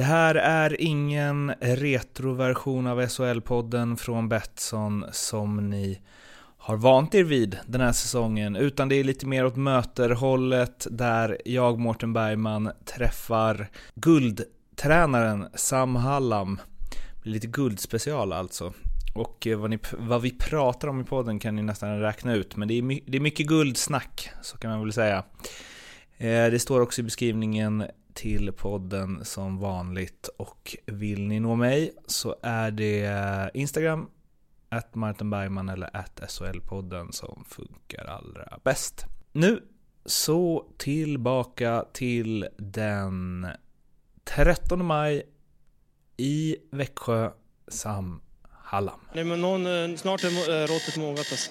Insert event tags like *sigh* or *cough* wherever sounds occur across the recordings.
Det här är ingen retroversion av SHL-podden från Betsson som ni har vant er vid den här säsongen, utan det är lite mer åt möterhållet där jag, Mårten Bergman, träffar guldtränaren Sam Hallam. Lite guldspecial alltså. Och eh, vad, ni, vad, vi pratar om i podden kan ni nästan räkna ut, men det är, my, det är mycket guldsnack, så kan man väl säga. Eh, det står också i beskrivningen till podden som vanligt och vill ni nå mig så är det Instagram, att Martin Bergman eller att SHL-podden som funkar allra bäst. Nu så tillbaka till den 13 maj i Växjö, Sam Hallam. Nej, men någon, eh, snart är eh, råttet mogat alltså.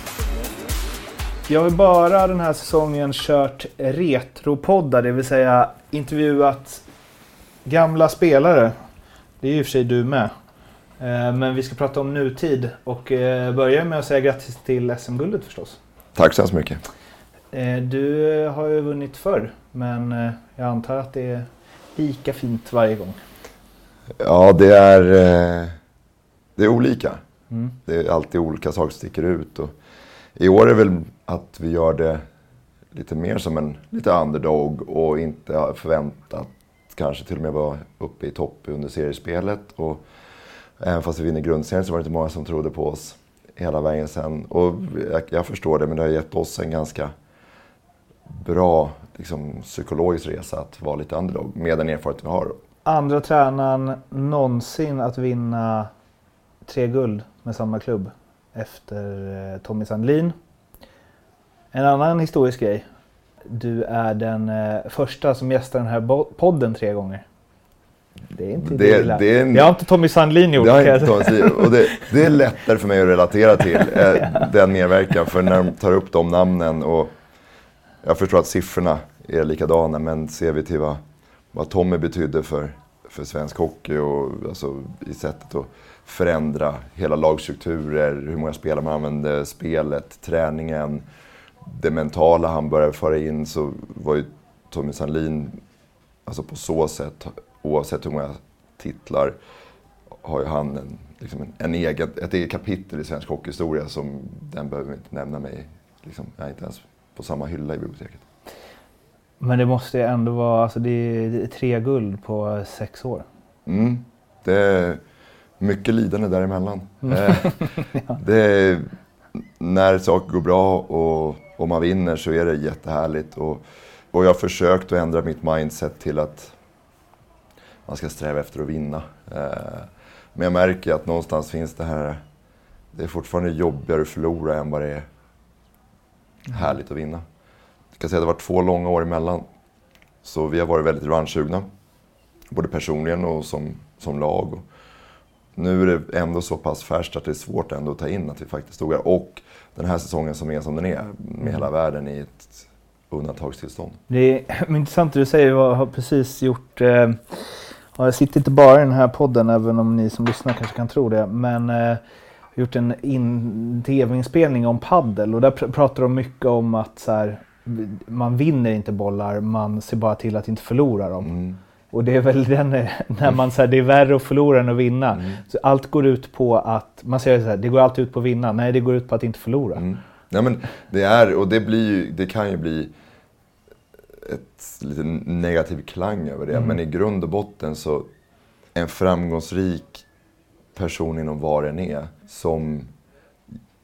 Jag har bara den här säsongen kört retropoddar, det vill säga intervjuat gamla spelare. Det är ju i och för sig du med. Eh, Men vi ska prata om nutid och eh, börja med att säga grattis till SM-guldet förstås. Tack så hemskt mycket. Eh, Du har ju vunnit förr, men jag antar att det är lika fint varje gång. Ja, det är, det är olika. Mm. Det är alltid olika saker som sticker ut. Och I år är det väl att vi gör det lite mer som en lite underdog och inte har förväntat kanske till och med vara uppe i topp under seriespelet. Och även fast vi vinner grundserien så var det inte många som trodde på oss hela vägen sen. Och jag, jag förstår det, men det har gett oss en ganska bra liksom, psykologisk resa att vara lite underdog med den erfarenhet vi har. Andra tränaren någonsin att vinna tre guld med samma klubb efter eh, Tommy Sandlin. En annan historisk grej. Du är den eh, första som gästar den här podden tre gånger. Det är inte Det- det är en- Det har inte Tommy Sandlin gjort. Det, har inte sig, och det, det är lättare för mig att relatera till eh, *laughs* den medverkan. För när de tar upp de namnen och jag förstår att siffrorna är likadana men ser vi till vad, vad Tommy betydde för, för svensk hockey och alltså, i sättet att förändra hela lagstrukturer, hur många spelare man använde, spelet, träningen, det mentala han började föra in så var ju Tommy Sandlin, alltså på så sätt, oavsett hur många titlar, har ju han en, liksom en, en egen, ett eget kapitel i svensk hockeyhistoria som den behöver inte nämna mig. Liksom, jag är inte ens på samma hylla i biblioteket. Men det måste ju ändå vara, alltså det är tre guld på sex år. Mm. Det är mycket lidande däremellan. Eh, *laughs* det är, när saker går bra och, om man vinner så är det jättehärligt. Och, och jag har försökt att ändra mitt mindset till att man ska sträva efter att vinna. Eh, men jag märker att någonstans finns det här, det är fortfarande jobbigare att förlora än vad det är härligt att vinna. Jag kan säga att det har varit två långa år emellan. Så vi har varit väldigt revanschsugna. Både personligen och som, som lag. Nu är det ändå så pass färskt att det är svårt ändå att ta in att vi faktiskt stod här. Och den här säsongen som är som den är, med hela världen i ett undantagstillstånd. Det är *clears throat* intressant det du säger. Jag har precis gjort... Eh, ja, jag sitter inte bara i den här podden, även om ni som lyssnar kanske kan tro det. Men eh, jag har gjort en in- tv-inspelning om paddel och där pr- pratar de mycket om att så här, man vinner inte bollar, man ser bara till att inte förlora dem. Mm. Och det är väl den, *laughs* när man säger det är värre att förlora än att vinna. Mm. Så allt går ut på att, man säger så här, det går alltid ut på att vinna. Nej, det går ut på att inte förlora. Mm. Nej, men det är, och det, blir det kan ju bli ett lite negativ klang över det. Men i grund och botten så, en framgångsrik person inom vad den är som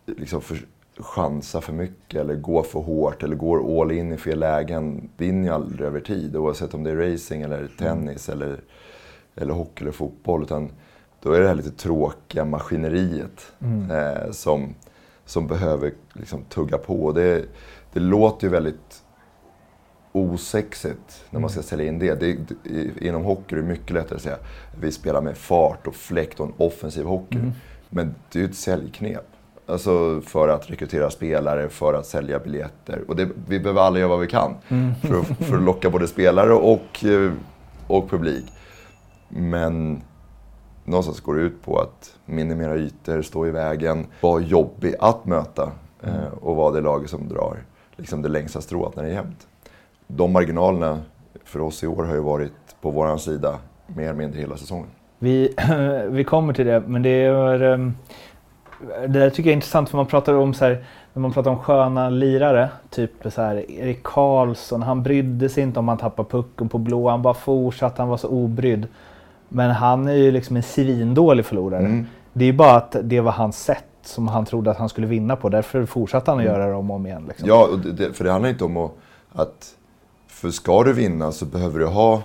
liksom för, chansar för mycket eller går för hårt eller går all in i fel lägen vinner ju aldrig över tid. Oavsett om det är racing eller tennis eller, eller hockey eller fotboll. Utan då är det här lite tråkiga maskineriet eh, som, som behöver liksom tugga på. Det, det låter ju väldigt osexigt när man ska sälja in det. det, det inom hockey är det mycket lättare att säga vi spelar med fart och fläkt och en offensiv hockey. Mm. Men det är ju ett säljknep. Alltså för att rekrytera spelare, för att sälja biljetter. Och det, vi behöver alla göra vad vi kan mm. för, att, för att locka både spelare och, eh, och publik. Men någonstans går det ut på att minimera ytor, stå i vägen, vara jobbig att möta mm. eh, och vara det laget som drar liksom det längsta strået när det är jämnt. De marginalerna för oss i år har ju varit på vår sida mer eller mindre hela säsongen. Vi, *clears throat* vi kommer till det, men det är... Det där tycker jag är intressant för man pratar om så här, när man pratar om sköna lirare, typ så här Erik Karlsson, han brydde sig inte om han tappade pucken på blå, han bara fortsatte, han var så obrydd. Men han är ju liksom en svindålig förlorare. Mm. Det är ju bara att det var hans sätt som han trodde att han skulle vinna på. Därför fortsatte han att mm. göra det om och om igen. Liksom. Ja, det, för det handlar inte om att... För ska du vinna så behöver du ha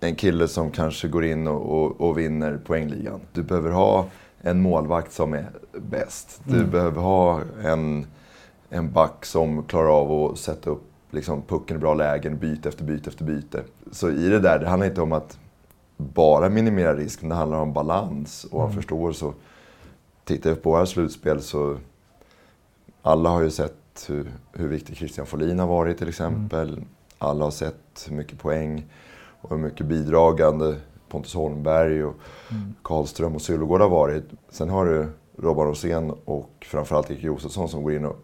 en kille som kanske går in och, och, och vinner poängligan. Du behöver ha en målvakt som är bäst. Du mm. behöver ha en, en back som klarar av att sätta upp liksom, pucken i bra lägen, byte efter byte efter byte. Så i det där, det handlar inte om att bara minimera risken, det handlar om balans. Och mm. förstår så, tittar vi på våra slutspel så alla har ju sett hur, hur viktig Christian Folin har varit till exempel. Mm. Alla har sett hur mycket poäng och hur mycket bidragande Pontus Holmberg och mm. Karlström och Sylvegård har varit. Sen har du Robban Rosén och framförallt Erik Josefsson som går in och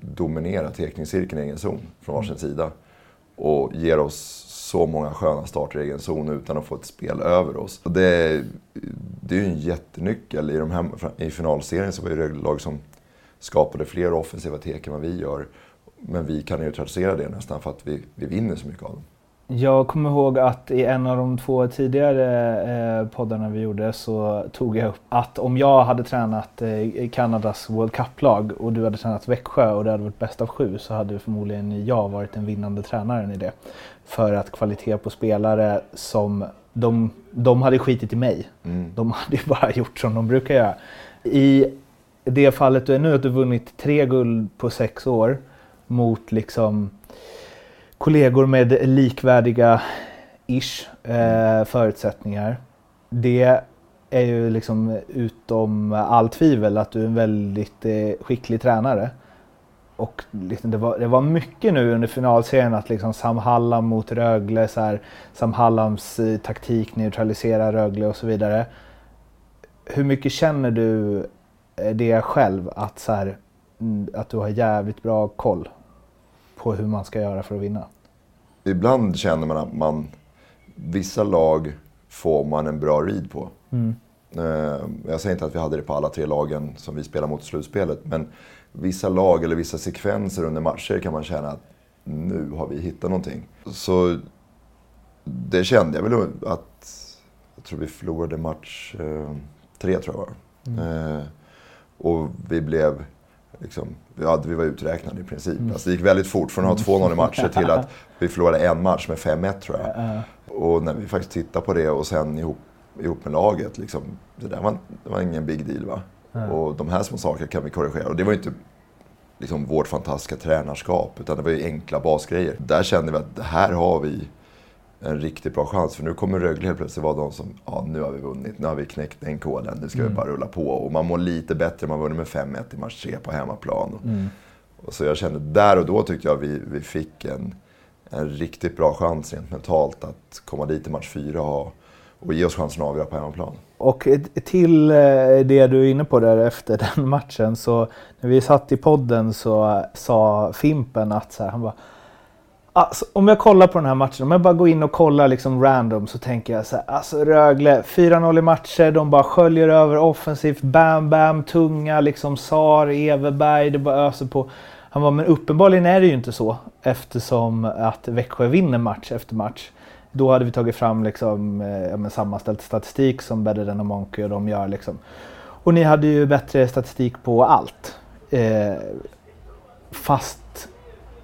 dominerar teckningscirkeln i egen zon från varsin mm. sida. Och ger oss så många sköna starter i egen zon utan att få ett spel över oss. Och det, det är ju en jättenyckel. I, de här, I finalserien så var det lag som skapade fler offensiva tek än vad vi gör. Men vi kan neutralisera det nästan för att vi, vi vinner så mycket av dem. Jag kommer ihåg att i en av de två tidigare eh, poddarna vi gjorde så tog jag upp att om jag hade tränat eh, Kanadas World Cup-lag och du hade tränat Växjö och det hade varit bäst av sju så hade förmodligen jag varit den vinnande tränaren i det. För att kvalitet på spelare som de, de hade skitit i mig. Mm. De hade ju bara *laughs* gjort som de brukar göra. I det fallet du är nu, att du vunnit tre guld på sex år mot liksom kollegor med likvärdiga ish eh, förutsättningar. Det är ju liksom utom all tvivel att du är en väldigt eh, skicklig tränare. Och liksom det, var, det var mycket nu under finalserien att liksom Sam Hallam mot Rögle, så här, Sam Hallams eh, taktik neutralisera Rögle och så vidare. Hur mycket känner du eh, det själv, att, så här, mm, att du har jävligt bra koll på hur man ska göra för att vinna? Ibland känner man att man, vissa lag får man en bra read på. Mm. Eh, jag säger inte att vi hade det på alla tre lagen som vi spelar mot i slutspelet, men vissa lag eller vissa sekvenser under matcher kan man känna att nu har vi hittat någonting. Så det kände jag väl att, jag tror vi förlorade match eh, tre tror jag var. Mm. Eh, och vi blev Liksom, ja, vi var uträknade i princip. Mm. Alltså, det gick väldigt fort från att ha 2-0 i matcher till att *laughs* vi förlorade en match med 5-1 tror jag. Uh. Och när vi faktiskt tittade på det och sen ihop, ihop med laget, liksom, det där var, det var ingen big deal. va. Uh. Och de här små sakerna kan vi korrigera. Och det var inte liksom, vårt fantastiska tränarskap, utan det var ju enkla basgrejer. Där kände vi att här har vi en riktigt bra chans. För nu kommer Rögle helt plötsligt vara de som, ja nu har vi vunnit, nu har vi knäckt den koden, nu ska mm. vi bara rulla på. Och man mår lite bättre, man vunnit med 5-1 i match 3 på hemmaplan. Mm. Och så jag kände, där och då tyckte jag vi, vi fick en, en riktigt bra chans rent mentalt att komma dit i match 4 och, och ge oss chansen att avgöra på hemmaplan. Och till eh, det du är inne på där efter *laughs* den matchen så när vi satt i podden så sa Fimpen att så här, han bara Alltså, om jag kollar på den här matchen, om jag bara går in och kollar liksom random så tänker jag så här, alltså Rögle, 4-0 i matcher, de bara sköljer över offensivt, bam, bam, tunga, liksom Sar, Everberg, det bara öser på. Han var men uppenbarligen är det ju inte så eftersom att Växjö vinner match efter match. Då hade vi tagit fram liksom, eh, men sammanställd statistik som Better och Monkey och de gör liksom. Och ni hade ju bättre statistik på allt. Eh, fast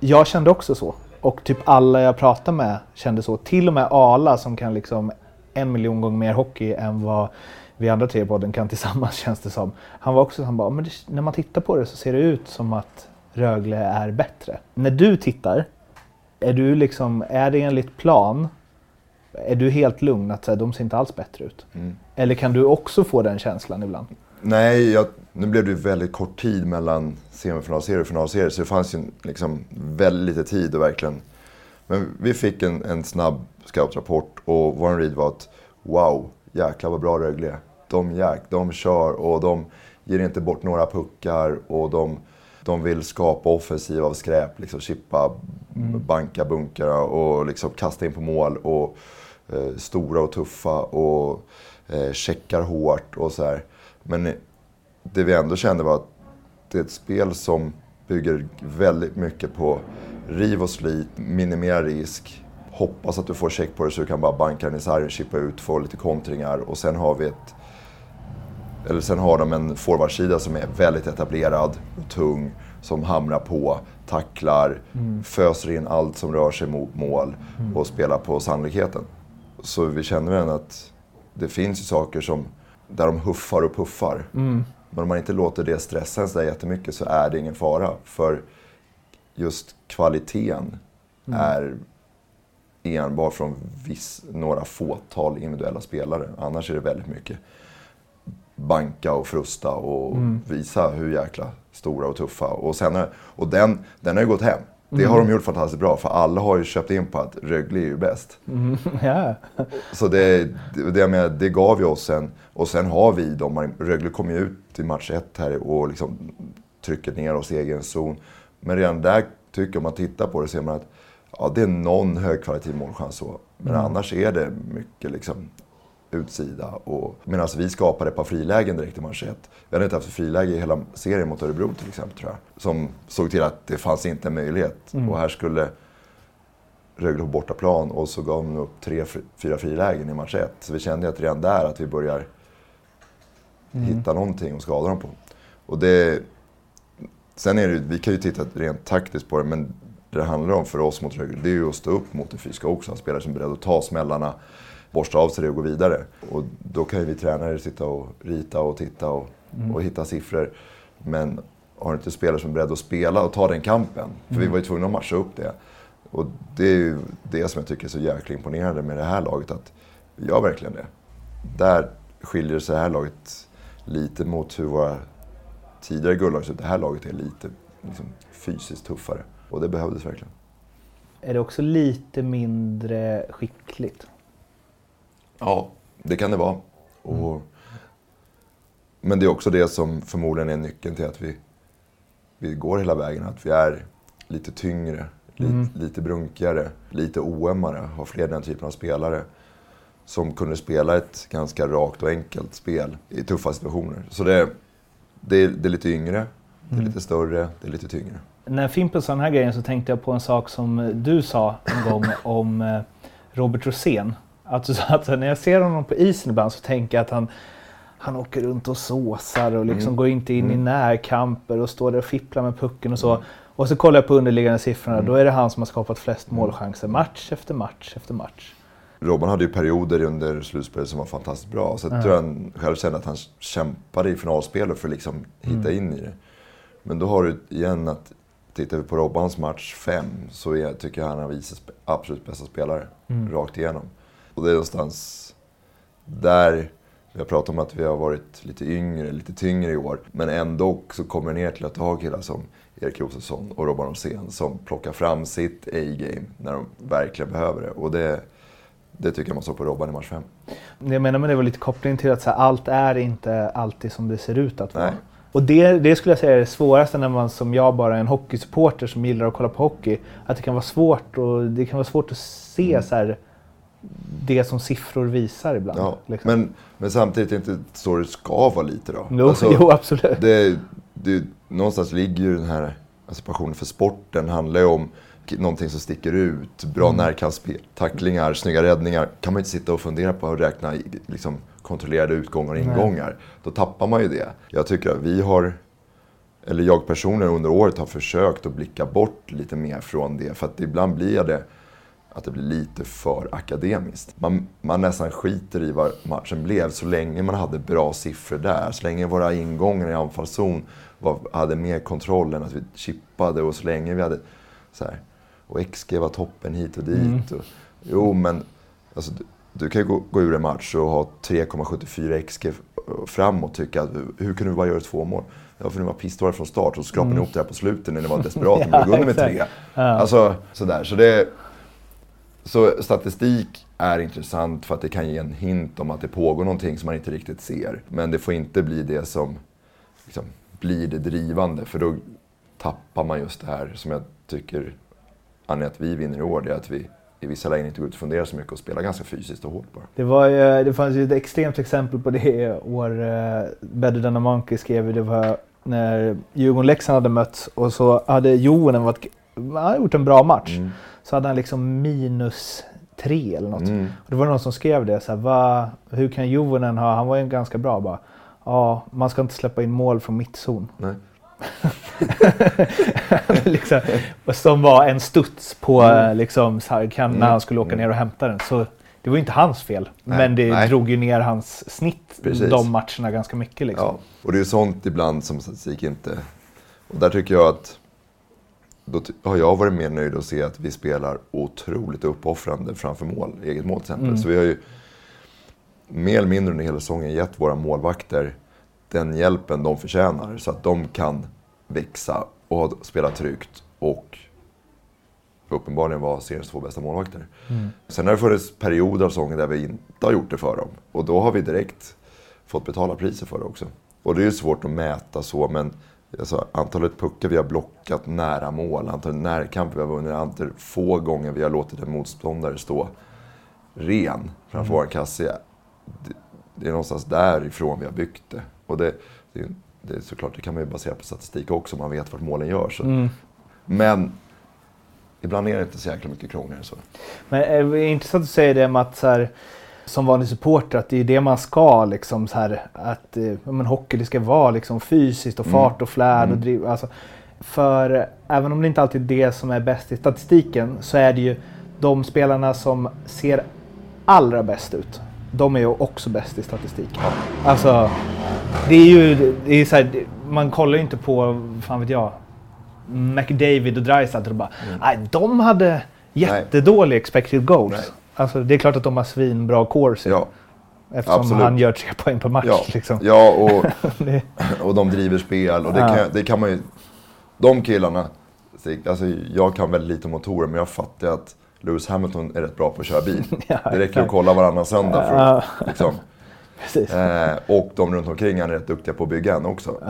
jag kände också så. Och typ alla jag pratade med kände så. Till och med Ala som kan liksom en miljon gånger mer hockey än vad vi andra tre podden kan tillsammans *laughs* känns det som. Han var också han bara, men det, när man tittar på det så ser det ut som att Rögle är bättre. När du tittar, Är du liksom, är det enligt plan? Är du helt lugn att så här, de ser inte alls bättre ut? Mm. Eller kan du också få den känslan ibland? Nej, jag, nu blev det ju väldigt kort tid mellan semifinalserie och finalserie så det fanns ju liksom väldigt lite tid att verkligen... Men vi fick en, en snabb scoutrapport och vår read var att wow, jäklar vad bra Rögle är. De, jäk, de kör och de ger inte bort några puckar och de, de vill skapa offensiv av skräp. Liksom chippa, banka bunkrar och liksom kasta in på mål. Och eh, Stora och tuffa och eh, checkar hårt och så här. Men det vi ändå kände var att det är ett spel som bygger väldigt mycket på riv och slit, minimera risk, hoppas att du får check på det så du kan bara banka den i sargen, chippa ut, få lite kontringar och sen har vi ett... Eller sen har de en forwardsida som är väldigt etablerad och tung, som hamrar på, tacklar, föser in allt som rör sig mot mål och spelar på sannolikheten. Så vi känner väl att det finns ju saker som, där de huffar och puffar. Men om man inte låter det stressa en så jättemycket så är det ingen fara. För just kvaliteten är enbart från viss, några fåtal individuella spelare. Annars är det väldigt mycket banka och frusta och visa hur jäkla stora och tuffa. Och, sen och den, den har ju gått hem. Det har de gjort fantastiskt bra för alla har ju köpt in på att Rögle är ju bäst. *laughs* Ja. Så det, det, det, menar, det gav ju oss en... Och sen har vi dem. Rögle kom ju ut i match ett här och liksom trycker ner oss i egen zon. Men redan där tycker jag, om man tittar på det, ser man att ja, det är någon högkvalitativ målchans så. Men annars är det mycket liksom utsida. Och, medan vi skapade ett par frilägen direkt i match ett. Vi hade inte haft friläge i hela serien mot Örebro till exempel tror jag. Som såg till att det fanns inte en möjlighet. Och här skulle Rögle på bortaplan och så gav de upp tre, fyra frilägen i match ett. Så vi kände att redan där att vi börjar hitta någonting att skada dem på. Och det, sen är det vi kan ju titta rent taktiskt på det, men det det handlar om för oss mot Rögle, det är ju att stå upp mot det fysiska också. En spelare som är beredd att ta smällarna, borsta av sig det och gå vidare. Och då kan ju vi tränare sitta och rita och titta och, och hitta siffror. Men har inte spelare som är beredda att spela och ta den kampen, för vi var ju tvungna att matcha upp det. Och det är ju det som jag tycker är så jäkla imponerande med det här laget, att vi gör verkligen det. Där skiljer sig det här laget lite mot hur våra tidigare guldlag ut. Det här laget är lite liksom, fysiskt tuffare. Och det behövdes verkligen. Är det också lite mindre skickligt? Ja, det kan det vara. Och, men det är också det som förmodligen är nyckeln till att vi, vi går hela vägen. Att vi är lite tyngre, lite, lite brunkigare, lite oömmare. Har fler den typen av spelare. Som kunde spela ett ganska rakt och enkelt spel i tuffa situationer. Så det, det, det är lite yngre, det är lite större, det är lite tyngre. När Fimpen sa den här grejen så tänkte jag på en sak som du sa en gång om eh, Robert Rosén. Att du sa att när jag ser honom på isen ibland så tänker jag att han, han åker runt och såsar och liksom går inte in i närkamper och står där och fipplar med pucken och så. Och så kollar jag på underliggande siffrorna, då är det han som har skapat flest målchanser match efter match efter match. Robban hade ju perioder under slutspelet som var fantastiskt bra. Så jag tror han själv kände att han kämpade i finalspelet för att liksom hitta in i det. Men då har du igen att, tittar vi på Robbans match 5 så är, tycker jag han har visat spe- absolut bästa spelare. Rakt igenom. Och det är någonstans där vi har pratat om att vi har varit lite yngre, lite tyngre i år. Men ändå så kommer det ner till att ha killar som Erik Josefsson och Robban Rosén som plockar fram sitt A-game när de verkligen behöver det. Och det, det tycker jag man såg på Robban i match 5. Det jag menar med det var lite kopplingen till att här, allt är inte alltid som det ser ut att vara. Nej. Och det, det skulle jag säga är det svåraste när man som jag bara är en hockeysupporter som gillar att kolla på hockey. Att det kan vara svårt, och det kan vara svårt att se så här, det som siffror visar ibland. Ja, liksom. men, men samtidigt inte så det ska vara lite då. Jo, jo, absolut. Det, det, någonstans ligger ju den här alltså passionen för sporten handlar ju om någonting som sticker ut. Bra Mm. närkampsspel, tacklingar, snygga räddningar. kan man inte sitta och fundera på att räkna i- liksom, kontrollerade utgångar och ingångar. Då tappar man ju det. Jag tycker att vi har, eller jag personligen under året har försökt att blicka bort lite mer från det. För att ibland blir det att det blir lite för akademiskt. Man, man nästan skiter i vad matchen blev så länge man hade bra siffror där. Så länge våra ingångar i anfallszon var, hade mer kontroll än att vi chippade och så länge vi hade så här. och XG var toppen hit och dit. Och, jo, men alltså, du, du kan ju gå, gå ur en match och ha 3,74 XG framåt och tycka att hur kan du bara göra två mål? Ja, för ni var pissdåliga från start och skrapade ihop det här på slutet när ni var desperata och *laughs* Ja, låg under med tre. Ja. Alltså sådär. Så, det, så statistik är intressant för att det kan ge en hint om att det pågår någonting som man inte riktigt ser. Men det får inte bli det som liksom, blir det drivande för då tappar man just det här som jag tycker anledningen att vi vinner i år. Det är att vi i vissa lägen inte går ut och funderar så mycket och spelar ganska fysiskt och hårt bara. Det, var, ju- det fanns ju ett extremt exempel på det år. eh, Better than a Monkey skrev det var när Djurgården-Leksand hade mötts och så hade Jonen varit, han hade gjort en bra match. Mm. Så hade han liksom minus tre eller något. Mm. Och det var någon som skrev det. Så här, va, hur kan Jonen ha, han var ju ganska bra bara. Ja, man ska inte släppa in mål från mittzon. Nej. *laughs* liksom, som var en studs på Mm. eh, liksom, här, kan, när han skulle åka ner och hämta den. Så det var ju inte hans fel. Nej, men det nej. drog ju ner hans snitt Precis. de matcherna ganska mycket. Liksom. Ja, och det är sånt ibland som statistik inte... Och där tycker jag att... Då har jag varit mer nöjd att se att vi spelar otroligt uppoffrande framför mål, eget mål till exempel. Så vi har ju mer eller mindre under hela säsongen gett våra målvakter den hjälpen de förtjänar. Så att de kan växa och spela tryggt och uppenbarligen vara seriens två bästa målvakter. Sen har det funnits perioder av säsongen där vi inte har gjort det för dem. Och då har vi direkt fått betala priset för det också. Och det är ju svårt att mäta så, men alltså, antalet puckar vi har blockat nära mål, antalet närkamper vi har vunnit, antalet få gånger vi har låtit en motståndare stå ren framför vår kasse. Det, det är någonstans därifrån vi har byggt det. Och det, det, det är såklart, det kan man ju basera på statistik också, man vet vart målen gör. Så. Men ibland är det inte så jäkla mycket krångligare än så. Men eh, det är intressant att säga det med att så här, som vanlig supporter att det är det man ska liksom så här att eh, men hockey det ska vara liksom fysiskt och fart och flärd och driv, alltså, För även om det inte alltid är det som är bäst i statistiken så är det ju de spelarna som ser allra bäst ut. De är ju också bäst i statistiken. Alltså det är ju det är så här, man kollar ju inte på, fan vet jag, McDavid och Dreisaitl och bara, nej de hade jättedålig expected goals. Nej. Alltså det är klart att de har svinbra corsi. Ja, eftersom absolut. han gör tre poäng per match. ja, Liksom. ja och, *laughs* *clears throat* och de driver spel. Och det, Ja. kan, det kan man ju... De killarna, alltså jag kan väldigt lite om motorer men jag fattar att Lewis Hamilton är rätt bra på att köra bil. *laughs* Ja, det räcker att kolla varannan söndag för att, *laughs* liksom. Eh, och de runt omkring han är rätt duktiga på att bygga en också.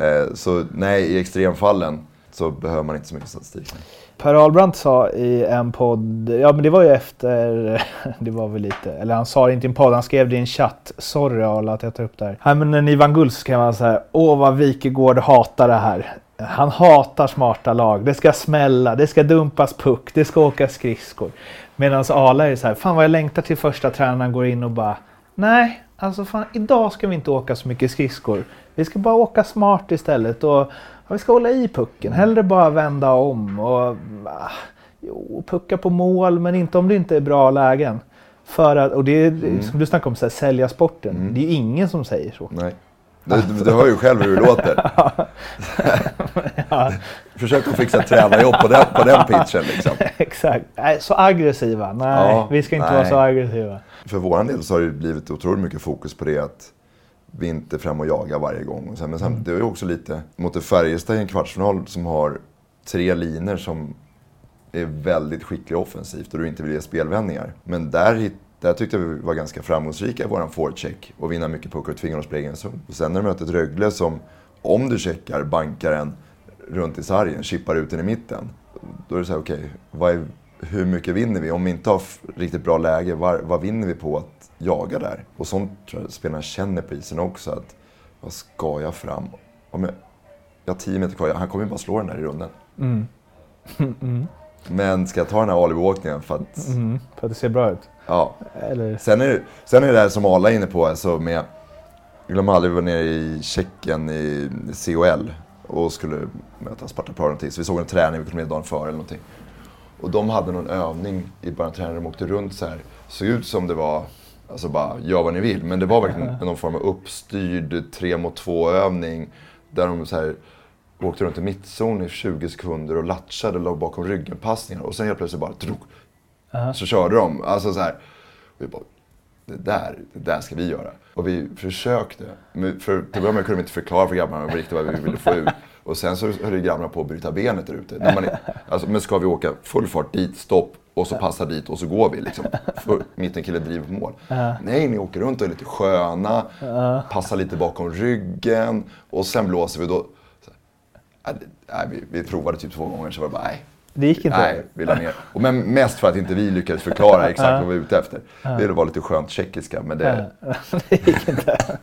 Eh, så nej, i extremfallen så behöver man inte så mycket statistik. Per Ahlbrandt sa i en podd, ja men det var ju efter, *laughs* det var väl lite, eller han sa det inte i en podd, han skrev det i en chatt. Sorry Arla att jag tar upp det här. Nej men när ni vann guld så skrev han så här, åh vad Wikegård hatar det här. Han hatar smarta lag, det ska smälla, det ska dumpas puck, det ska åka skridskor. Medan Arla är så här, fan vad jag längtar till första tränaren går in och bara, nej, alltså fan idag ska vi inte åka så mycket skridskor. Vi ska bara åka smart istället och vi ska hålla i pucken. Hellre bara vända om och ah, jo, pucka på mål men inte om det inte är bra lägen. För att, och det är Mm. som du snackade om, så här, sälja sporten. Det är ju ingen som säger så. Nej. Du, du, du hör ju själv hur det låter. *laughs* *laughs* Försök att fixa tränarjobb på den, på den pitchen liksom. *laughs* Exakt. Nej, så aggressiva. Nej, Ja, vi ska inte nej. vara så aggressiva. För vår del så har det blivit otroligt mycket fokus på det att vi inte fram och jagar varje gång. Men sen, det är ju också lite mot Färjestad i en kvartsfinal som har tre linjer som är väldigt skickliga offensivt och du inte vill ge spelvändningar. Men där, där tyckte vi var ganska framgångsrika i våran forecheck och vinna mycket puckar och tvinga dem att springa i en zon. Och sen när du möter ett Rögle som, om du checkar, bankar en runt i sargen, chippar ut den i mitten. Då är det så här, okej, vad är- hur mycket vinner vi? Om vi inte har riktigt bra läge, var, vad vinner vi på att jaga där? Och sånt tror jag spelarna känner på isen också. Att, vad ska jag fram? Om jag, jag har tio meter kvar, han kommer ju bara slå den där i runden. *laughs* Men ska jag ta den här alibi-åkningen för att... Mm, för att det ser bra ut. Ja. Eller, Sen är, det, sen är det där som Arla är inne på, alltså med... Glömmer aldrig, vi var nere i Tjeckien i COL och skulle möta Sparta Praha någonting. Så vi såg en träning, vi kom ner dagen före eller någonting. Och de hade någon övning i början av träningen, de åkte runt så här. Såg ut som det var, alltså bara, gör vad ni vill. Men det var verkligen någon form av uppstyrd tre mot två övning. Där de så här åkte runt i mittzon i 20 sekunder och latchade och låg bakom ryggen-passningar. Och sen helt plötsligt bara drog. Så körde de. Alltså så här. Vi bara, det där, det där ska vi göra. Och vi försökte. Men för, till att börja med kunde vi inte förklara för grabbarna riktigt vad vi ville få ut. Och sen så höll ju grabbarna på att bryta benet där ute. När man, är- alltså, men ska vi åka full fart dit, stopp och så passa dit och så går vi liksom. För mittenkillen driver på mål. Nej, ni åker runt och är lite sköna, passar lite bakom ryggen och sen blåser vi då. Så, nej, vi, vi provade typ två gånger så var det bara nej. Det gick inte? Nej, vi la ner. Och men mest för att inte vi lyckades förklara exakt vad vi var ute efter. Det var lite skönt tjeckiska, men det... *laughs* det gick inte.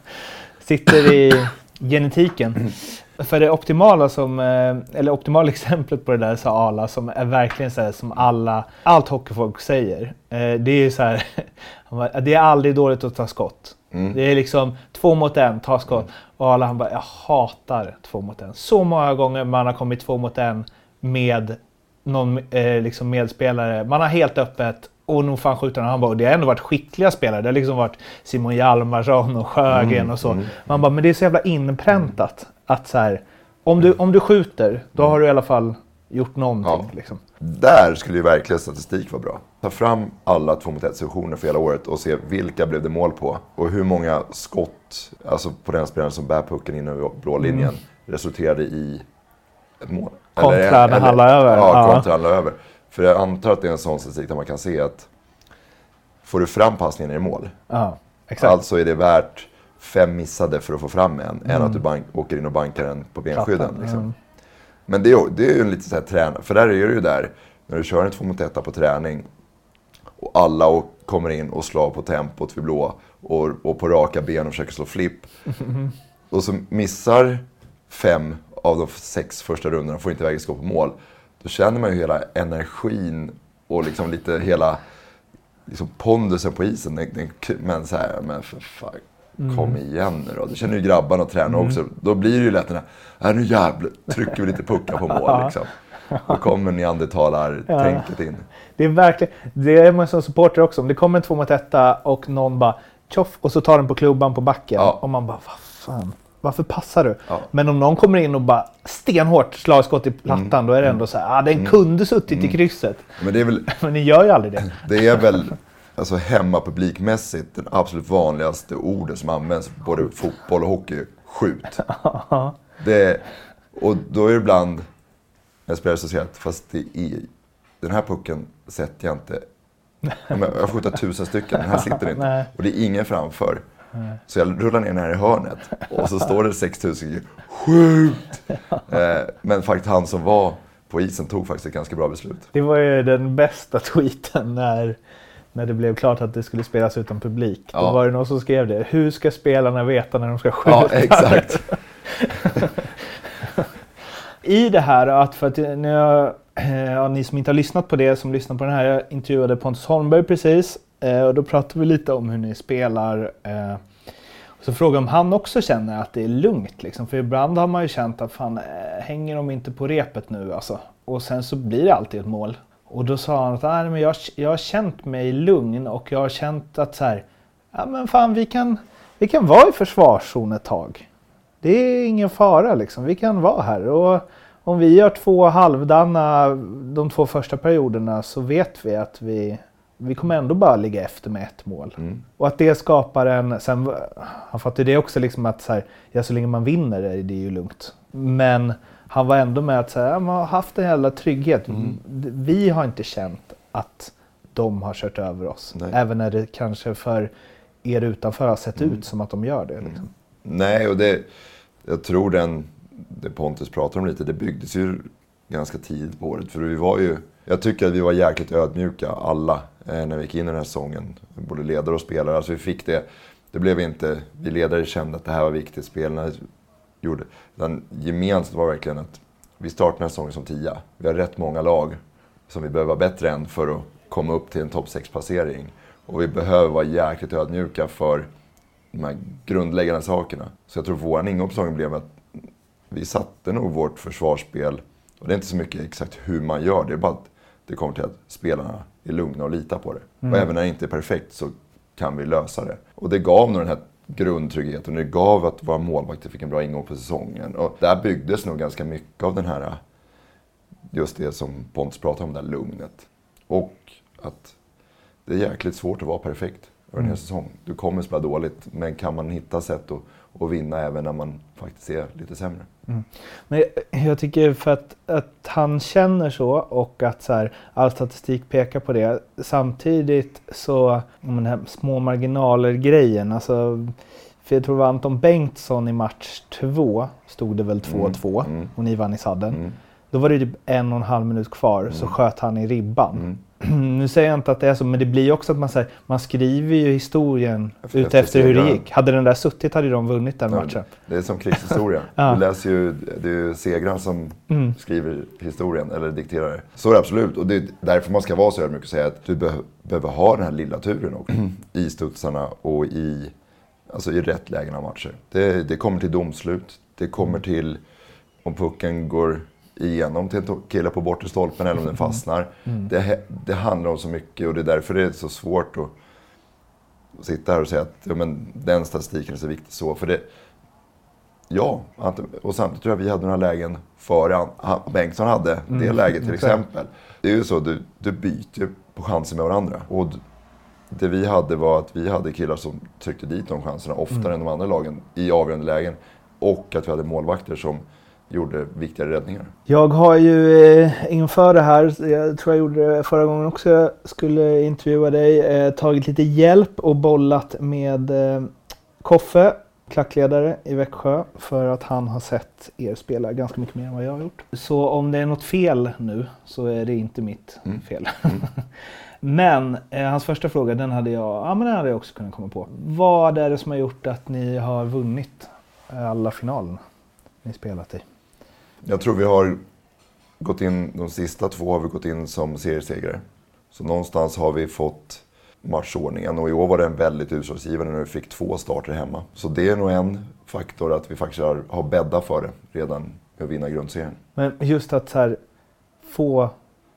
Sitter i genetiken. *clears throat* För det optimala som, eh, eller optimala *laughs* exemplet på det där sa Ala som är verkligen så här som alla, allt hockeyfolk säger. Eh, Det är ju så här, *laughs* det är aldrig dåligt att ta skott. Det är liksom två mot en, ta skott. Och Ala han bara, jag hatar två mot en. Så många gånger man har kommit två mot en med någon eh, liksom medspelare. Man har helt öppet och nog fan skjuter han. Han bara, och det har ändå varit skickliga spelare. Det har liksom varit Simon Hjalmarsson och Sjögren och så. Man bara, men det är så jävla inpräntat att så här, om du, om du skjuter, då har du i alla fall gjort någonting. Ja. Liksom. Där skulle ju verkligen statistik vara bra. Ta fram alla 2 mot 1 sessioner för hela året och se vilka blev det mål på. Och hur många skott, alltså på den spelaren som bär pucken in över blå linjen, resulterade i ett mål. Mm. Kontra när han la över. Ja, Ja. kontra han la över. För jag antar att det är en sån statistik där man kan se att får du fram passningen i mål, Ja, exakt. alltså är det värt fem missade för att få fram en, än att du bank, åker in och bankar den på benskydden. Liksom. mm. Men det är, det är ju en lite så här träna, för där är det ju där, när du kör en 2 mot 1 på träning och alla och kommer in och slår på tempot vid blå och, och på raka ben och försöker slå flipp. *laughs* Och så missar fem av de sex första rundorna, får inte iväg skott på mål. Då känner man ju hela energin och liksom lite hela liksom pondusen på isen. Men så här, men för fan, kom igen nu då. Det känner ju grabbarna och tränarna också. Då blir det ju lätt den här, äh, nu jävlar trycker vi lite puckar på mål *laughs* liksom. Då kommer neandertalar-tänket in. Det är verkligen, det är man som supporter också. Om det kommer en två mot etta och någon bara tjoff och så tar den på klubban på backen. Ja. Och man bara, vad fan, varför passar du? Ja. Men om någon kommer in och bara stenhårt slagskott i plattan, då är det ändå så här, ah, den kunde suttit i krysset. Men det är väl, *laughs* Men ni gör ju aldrig det. *laughs* det är väl alltså hemmapublikmässigt den absolut vanligaste ordet som används både fotboll och hockey. Skjut. *laughs* Det, och då är det ibland när spelare så säger att fast det är, den här pucken sätter jag inte. Jag har skjutit tusen stycken, den här sitter inte. Och det är ingen framför. Så jag rullar ner den här i hörnet och så står det 6000 Skjut! *laughs* Eh, men faktiskt han som var på isen tog faktiskt ett ganska bra beslut. Det var ju den bästa *laughs* tweeten när, när det blev klart att det skulle spelas utan publik. Då Ja. var det någon som skrev det. Hur ska spelarna veta när de ska skjuta? Ja, exakt. *laughs* I det här att för att när jag, eh, ja, ni som inte har lyssnat på det, som lyssnar på den här, jag intervjuade Pontus Holmberg precis. Eh, och då pratar vi lite om hur ni spelar. Eh, och så frågar om han också känner att det är lugnt. Liksom. För ibland har man ju känt att fan, eh, hänger de inte på repet nu alltså? Och sen så blir det alltid ett mål. Och då sa han att Nej, men jag, jag har känt mig lugn och jag har känt att så här, ja men fan vi kan, vi kan vara i försvarszon ett tag. Det är ingen fara liksom. Vi kan vara här. Och om vi gör två halvdana de två första perioderna så vet vi att vi, vi kommer ändå bara ligga efter med ett mål. Och att det skapar en... Sen, han fattar det också liksom att så, här, ja, så länge man vinner är det ju lugnt. Men han var ändå med att så här, man har haft en jävla trygghet. Vi har inte känt att de har kört över oss. Nej. Även när det kanske för er utanför har sett ut som att de gör det. Liksom. Nej, och det, jag tror den, det Pontus pratar om lite, det byggdes ju ganska tidigt på året. För vi var ju, jag tycker att vi var jäkligt ödmjuka alla eh, när vi gick in i den här säsongen. Både ledare och spelare. Alltså vi fick det, det blev inte, vi ledare kände att det här var viktigt, spelarna gjorde. Utan gemensamt var verkligen att vi startade den här säsongen som tia. Vi har rätt många lag som vi behöver vara bättre än för att komma upp till en topp 6-placering. Och vi behöver vara jäkligt ödmjuka för de här grundläggande sakerna. Så jag tror vår ingång på säsongen blev att vi satte nog vårt försvarsspel, och det är inte så mycket exakt hur man gör, det är bara att det kommer till att spelarna är lugna och litar på det. Och även när det inte är perfekt så kan vi lösa det. Och det gav nog den här grundtryggheten. Det gav att våra målvakter fick en bra ingång på säsongen. Och där byggdes nog ganska mycket av den här, just det som Pontus pratade om, det där lugnet. Och att det är jäkligt svårt att vara perfekt över en hel säsong. Du kommer spela dåligt, men kan man hitta sätt att, att vinna även när man faktiskt är lite sämre. Men jag, jag tycker för att, att han känner så och att så här, all statistik pekar på det. Samtidigt så, den här små marginaler-grejen. Alltså, för jag tror det var Anton Bengtsson i match två, stod det väl 2-2 mm. och ni vann i sadden. Mm. Då var det typ en och en halv minut kvar så sköt han i ribban. Mm. *clears throat* nu säger jag inte att det är så, men det blir ju också att man, säger, man skriver ju historien Efter- ut efter efter hur det gick. Hade den där suttit hade de vunnit den Ja, matchen. Det är som krigshistoria. *laughs* Ja. Du läser ju, det är ju segraren som Mm. skriver historien, eller dikterar. Så är det absolut. Och det är därför man ska vara så ödmjuk och säga att du beh- behöver ha den här lilla turen också. *clears throat* I studsarna och i, alltså i rätt lägen av matcher. Det, det kommer till domslut. Det kommer till om pucken går igenom till en kille på bortre stolpen eller om den fastnar. Det, he- det handlar om så mycket och det är därför det är så svårt att sitta här och säga att ja, men, den statistiken är så viktig så. För det, ja, och samtidigt tror jag vi hade några lägen före Bengtsson hade det läget till exempel. Det är ju så, du, du byter på chanser med varandra. Och det vi hade var att vi hade killar som tryckte dit de chanserna oftare än de andra lagen i avgörande lägen. Och att vi hade målvakter som gjorde viktiga räddningar. Jag har ju eh, inför det här, jag tror jag gjorde det förra gången också, jag skulle intervjua dig, eh, tagit lite hjälp och bollat med eh, Koffe, klackledare i Växjö, för att han har sett er spela ganska mycket mer än vad jag har gjort. Så om det är något fel nu så är det inte mitt Mm. fel. *laughs* men eh, hans första fråga, den hade jag, ja men den hade jag också kunnat komma på. Vad är det som har gjort att ni har vunnit alla finalerna ni spelat i? Jag tror vi har gått in, de sista två har vi gått in som seriesegrare. Så någonstans har vi fått matchordningen och i år var den väldigt utslagsgivande när vi fick två starter hemma. Så det är nog en faktor att vi faktiskt har, har bäddat för det redan med att vinna grundserien. Men just att så här, få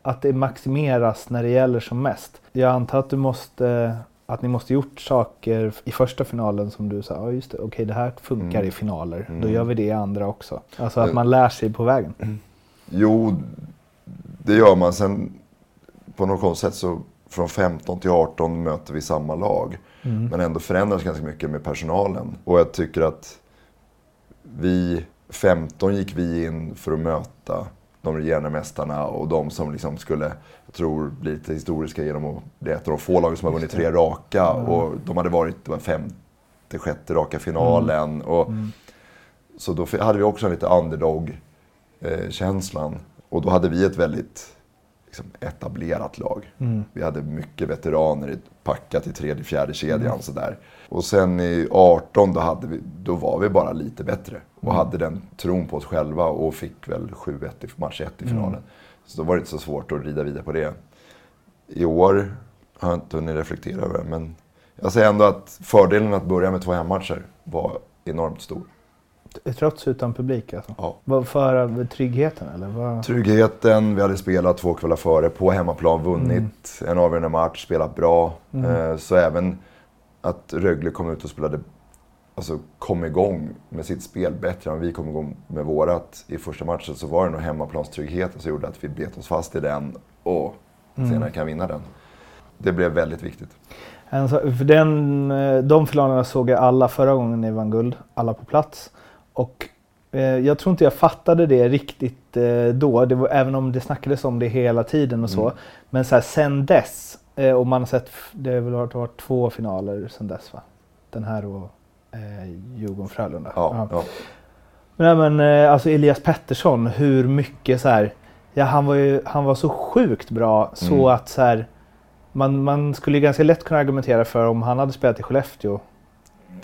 att det maximeras när det gäller som mest. Jag antar att du måste att ni måste gjort saker i första finalen som du sa, ja just det, okej det här funkar Mm. i finaler, då Mm. gör vi det i andra också. Alltså att Mm. man lär sig på vägen. Jo, det gör man. Sen på något konstigt sätt så från 15 till 18 möter vi samma lag. Mm. Men ändå förändras ganska mycket med personalen. Och jag tycker att vi, 15 gick vi in för att möta de regerande mästarna och de som liksom skulle, jag tror, bli lite historiska genom att är ett av de få lagen som har vunnit tre raka. Och de hade varit, var femte, sjätte raka finalen. Och, Så då hade vi också en lite underdog-känslan. Och då hade vi ett väldigt liksom, etablerat lag. Mm. Vi hade mycket veteraner packat i tredje, fjärde kedjan sådär. Och sen i 18 då, hade vi, då var vi bara lite bättre. Och hade den tron på oss själva och fick väl 7-1 i match 1 i finalen. Så då var det inte så svårt att rida vidare på det. I år har jag inte hunnit reflektera över det, men jag säger ändå att fördelen att börja med två hemmatcher var enormt stor. Trots utan publik alltså. Ja. Vad För tryggheten eller? Vad? Tryggheten, vi hade spelat två kvällar före på hemmaplan, vunnit en avgörande match, spelat bra. Eh, Så även att Rögle kom ut och spelade, alltså kom igång med sitt spel bättre än vi kom igång med vårat i första matchen så var det nog hemmaplanstryggheten som gjorde att vi bet oss fast i den och senare kan vinna den. Det blev väldigt viktigt. Alltså, för den, eh, de finalerna såg jag alla förra gången ni vann guld, alla på plats. Och jag tror inte jag fattade det riktigt eh, då, det var, även om det snackades om det hela tiden och så. Mm. Men så här, sen dess, eh, och man har sett, det har väl varit, två finaler sen dess va? Den här och eh, Djurgården-Frölunda. Ja, ja. Nej, men eh, alltså Elias Pettersson, hur mycket så här, ja han var ju, han var så sjukt bra så Mm. att så här, man, man skulle ju ganska lätt kunna argumentera för om han hade spelat i Skellefteå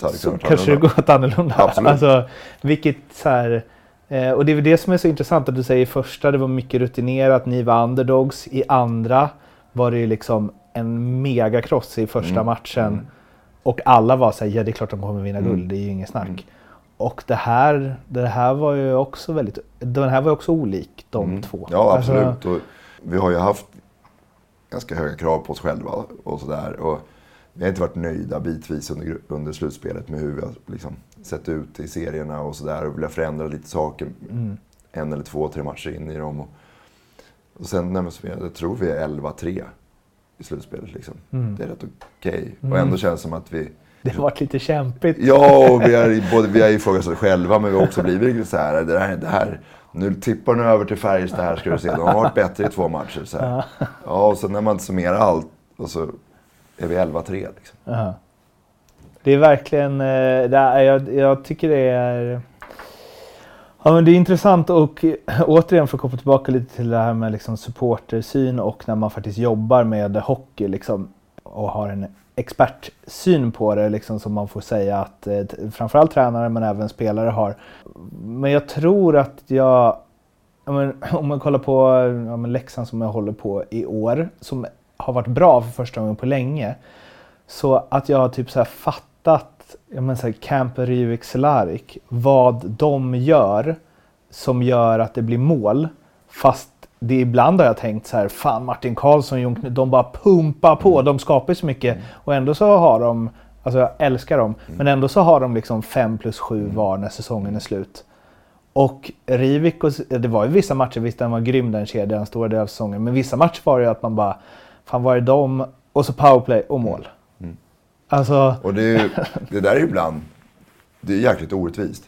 hade så kunnat kanske det gått annorlunda. Absolut. Alltså, vilket så här, eh, och det är väl det som är så intressant att du säger i första det var mycket rutinerat, ni var underdogs. I andra var det ju liksom en megakross i första Mm. matchen. Mm. Och alla var så här, ja det är klart de kommer vinna Mm. guld, det är ju inget snack. Mm. Och det här, det här var ju också väldigt, den här var också olik de Mm. två. Ja, Alltså, absolut. Och vi har ju haft ganska höga krav på oss själva och sådär. Vi har inte varit nöjda bitvis under, under slutspelet med hur vi har liksom, sett ut i serierna och sådär. Och velat förändra lite saker en eller två, tre matcher in i dem. Och, och sen, nej, men jag tror vi är 11-3 i slutspelet. Liksom. Det är rätt okej. Och ändå känns det som att vi... Det har varit lite kämpigt. Ja, och vi har, både, vi har ifrågasatt själva, men vi har också blivit så här, det här, det här nu tippar nu över till Färjestad här ska du se. De har varit bättre i två matcher. Så här. Ja, och sen när man summerar allt, och så är vi 11-3. Liksom. Ja. Det är verkligen, eh, det är, eh, jag, jag tycker det är Ja, men det är intressant och *clears throat* återigen för att koppla tillbaka lite till det här med liksom supportersyn och när man faktiskt jobbar med hockey liksom, och har en expertsyn på det liksom, som man får säga att eh, framförallt tränare men även spelare har. Men jag tror att jag, ja, men, *clears throat* om man kollar på ja, men Leksand som jag håller på i år, som har varit bra för första gången på länge. Så att jag har typ så här fattat, jag menar så här, Camper Rivik Cehlárik, vad de gör som gör att det blir mål. Fast det ibland har jag tänkt så här, fan Martin Karlsson, Jon Knut, de bara pumpar på, de skapar så mycket. Och ändå så har de, alltså jag älskar dem, men ändå så har de liksom 5 plus 7 var när säsongen är slut. Och Rivik, och, det var ju vissa matcher, visst den var grym den kedjan, stora delar av säsongen. Men vissa matcher var det ju att man bara, fan var är de? Och så powerplay och mål. Alltså, Och det, är ju, *laughs* det där är ju ibland, det är jäkligt orättvist.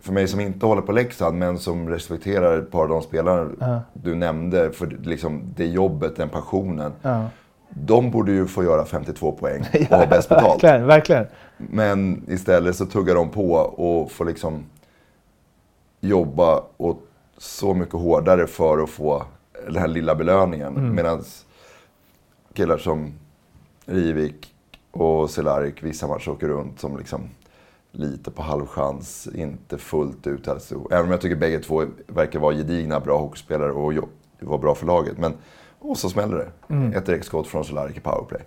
För mig som inte håller på Leksand, men som respekterar ett par av de spelarna du nämnde, för liksom det jobbet, den passionen. ja. De borde ju få göra 52 poäng *laughs* och ha bäst betalt. verkligen, verkligen. Men istället så tuggar de på och får liksom jobba och så mycket hårdare för att få den här lilla belöningen. Mm. Medan killar som Rivik och Cehlárik vissa matcher åker runt som liksom lite på halvchans, inte fullt ut. Alltså. Även om jag tycker bägge två verkar vara gedigna, bra hockeyspelare och jo- var bra för laget. Men, och så smäller det. Mm. Ett direktskott från Cehlárik i powerplay.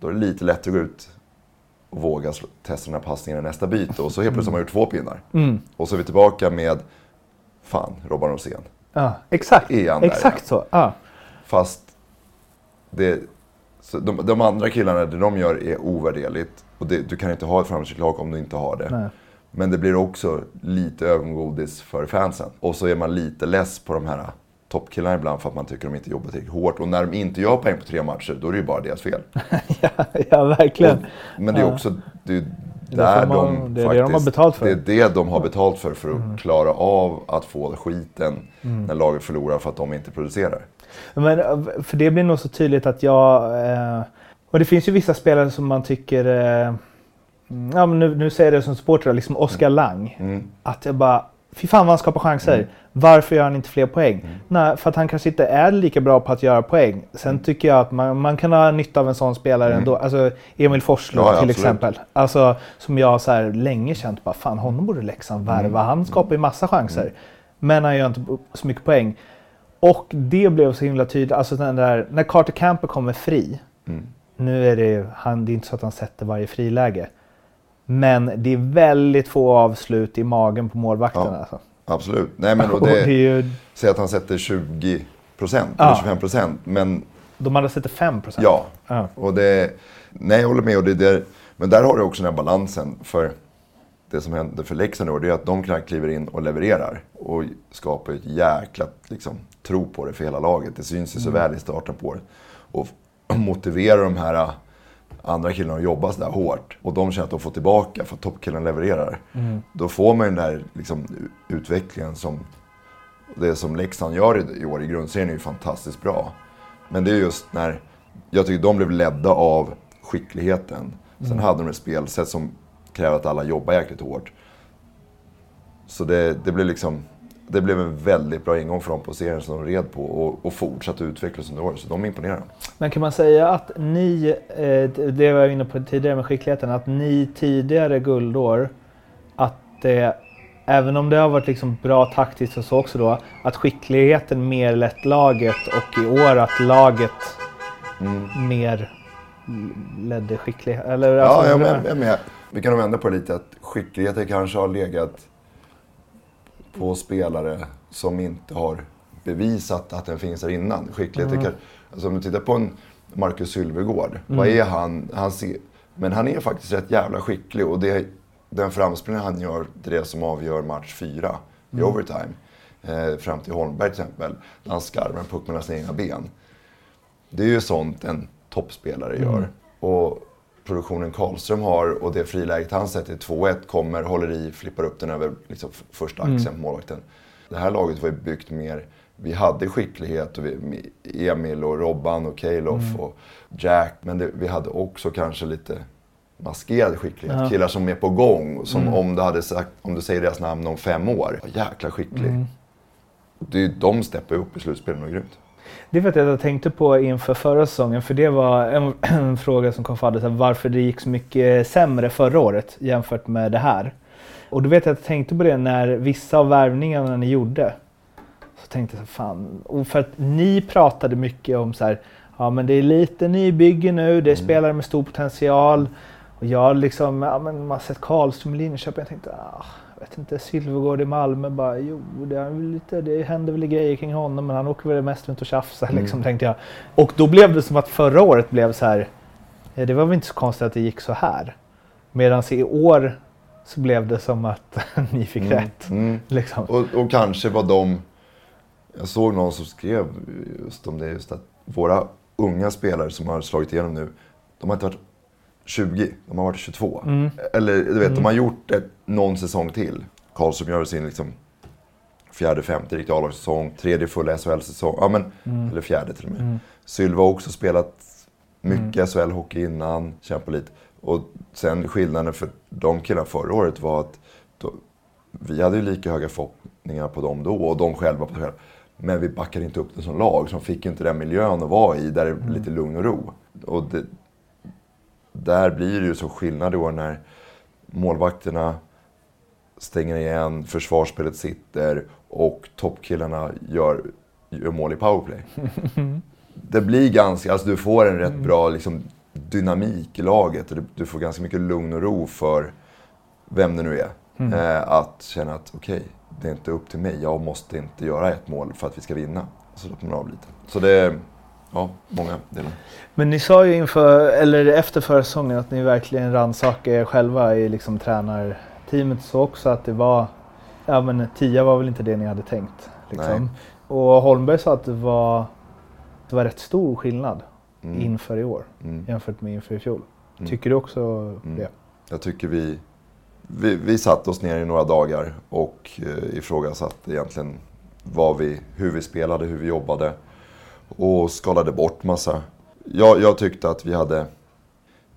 Då är det lite lättare att gå ut och våga testa den här passningen i nästa byte. Och så helt plötsligt har man gjort två pinnar. Mm. Och så är vi tillbaka med, fan, Robban Rosén. Ja, exakt. Är han där Exakt så. Ja. Fast det, de, de andra killarna, det de gör är ovärderligt. Och det, du kan inte ha ett framgångsrikt lag om du inte har det. Nej. Men det blir också lite ögongodis för fansen. Och så är man lite less på de här toppkillarna ibland för att man tycker de inte jobbar tillräckligt hårt. Och när de inte gör poäng på tre matcher, då är det ju bara deras fel. *laughs* ja, ja, verkligen. Och, men det är också det är där man- de det är det de har faktiskt- betalt för. Mm. Det är det de har betalt för, för att klara av att få skiten när laget förlorar för att de inte producerar. Men, eh, för det blir nog så tydligt att jag... Eh, och det finns ju vissa spelare som man tycker... Eh, mm, ja, men nu, nu säger jag det som supporter, liksom Oskar Lang. Mm. Att jag bara... Fy fan vad han skapar chanser. Varför gör han inte fler poäng? Mm. Nej, för att han kanske inte är lika bra på att göra poäng. Sen Mm. tycker jag att man, man kan ha nytta av en sån spelare ändå. Alltså Emil Forslund Ja, ja, till absolut. exempel. Alltså, som jag så här länge känt bara, fan honom borde Leksand värva. Mm. Han skapar ju massa chanser. Men han gör inte så mycket poäng. Och det blev så himla tydligt. Alltså den där, när Carter Camper kommer fri. Mm. Nu är det han, det är inte så att han sätter varje friläge. Men det är väldigt få avslut i magen på målvakten. Ja. Alltså. Absolut. Nej, men, *laughs* Och det det, ju, säg att han sätter 20 procent, Ja. eller 25 procent. Men de hade sätter 5 procent. ja, Ja. och det, nej jag håller med. Och det, det, men där har du också den här balansen. För det som händer för Leksand år, det är att de knappt kliver in och levererar. Och skapar ett jäkla liksom, tro på det för hela laget. Det syns ju så väl i starten på året. Och *clears throat* motiverar de här andra killarna att jobba sådär hårt. Och de känner att de får tillbaka för att toppkillarna levererar. Då får man ju den där liksom, utvecklingen som det som Leksand gör i- år i grundserien är ju fantastiskt bra. Men det är just när, jag tycker de blev ledda av skickligheten. Sen hade de ett spelsätt som kräver att alla jobbar jäkligt hårt. Så det, det blev liksom, det blev en väldigt bra ingång för dem på serien som de red på och, och fortsatte utvecklas under året. Så de imponerar. Men kan man säga att ni, eh, det var jag inne på tidigare med skickligheten, att ni tidigare guldår, att det, även om det har varit liksom bra taktiskt och så också då, att skickligheten mer lett laget och i år att laget mer ledde skicklighet? Eller, Ja, alltså, jag med, jag med. Vi kan nog vända på det lite. Att skickligheten kanske har legat på spelare som inte har bevisat att den finns där innan. Skickligheten kan, alltså om du tittar på en Marcus Sylvegård. Vad är han? han ser, men han är faktiskt rätt jävla skicklig och det, den framspelningen han gör, det är det som avgör match fyra i overtime. Eh, fram till Holmberg till exempel. När han skarvar en puck mellan sina egna ben. Det är ju sånt en toppspelare gör. Och produktionen Karlström har och det friläget han sätter 2-1 kommer, håller i, flippar upp den över liksom, första axeln på målvakten. Det här laget var ju byggt mer, vi hade skicklighet och vi, Emil och Robban och Kalof och Jack. Men det, vi hade också kanske lite maskerad skicklighet. Ja. Killar som är på gång. Som om, du hade sagt, om du säger deras namn om fem år. Jäkla skicklig. Det är, de steppar upp i slutspelet och grymt. Det vet jag att jag tänkte på inför förra säsongen, för det var en, *clears throat* en fråga som kom för här, varför det gick så mycket sämre förra året jämfört med det här. Och då vet jag att jag tänkte på det när vissa av värvningarna ni gjorde. Så tänkte jag så fan, och för att ni pratade mycket om så här, ja men det är lite nybygge nu, det är spelare med stor potential. Och jag liksom, ja men man har sett Karlström i Linköping, jag tänkte, ah, vet inte, Silvergård i Malmö, bara jo, det, är lite, det händer väl grejer kring honom, men han åker väl mest runt och tjafsar liksom, tänkte jag. Och då blev det som att förra året blev så här, ja, det var väl inte så konstigt att det gick så här. Medan i år så blev det som att *laughs* ni fick rätt. Mm. Liksom. Och, och kanske var de... Jag såg någon som skrev just om det, just att våra unga spelare som har slagit igenom nu, de har inte varit 20, de har varit 22. Eller du vet, de har gjort det någon säsong till. Karlström gör sin liksom fjärde, femte riktiga A-lagssäsong, tredje fulla SHL-säsong. Ja, men, Eller fjärde till och med. Sylva har också spelat mycket SHL-hockey innan, kämpat lite. Och sen skillnaden för de killarna förra året var att då, vi hade ju lika höga förhoppningar på dem då och de själva på sig själva. Men vi backade inte upp det som lag, så de fick inte den miljön att vara i där det är lite lugn och ro. Och det, där blir det ju så skillnad i år när målvakterna stänger igen, försvarsspelet sitter och toppkillarna gör, gör mål i powerplay. *laughs* det blir ganska, alltså du får en rätt bra liksom, dynamik i laget och du, du får ganska mycket lugn och ro för vem det nu är. Eh, att känna att okej, det är inte upp till mig. Jag måste inte göra ett mål för att vi ska vinna. Så slappnar man av lite. Så det ja, många delar. Men ni sa ju inför, eller efter förra säsongen att ni verkligen rannsakade er själva i liksom tränarteamet så också att det var, ja men tia var väl inte det ni hade tänkt. Liksom. Och Holmberg sa att det var, det var rätt stor skillnad Mm. inför i år Mm. jämfört med inför i fjol. Mm. Tycker du också Mm. det? Jag tycker vi, vi, vi satt oss ner i några dagar och eh, ifrågasatte egentligen vad vi, hur vi spelade, hur vi jobbade. Och skalade bort massa. Jag, jag tyckte att vi hade,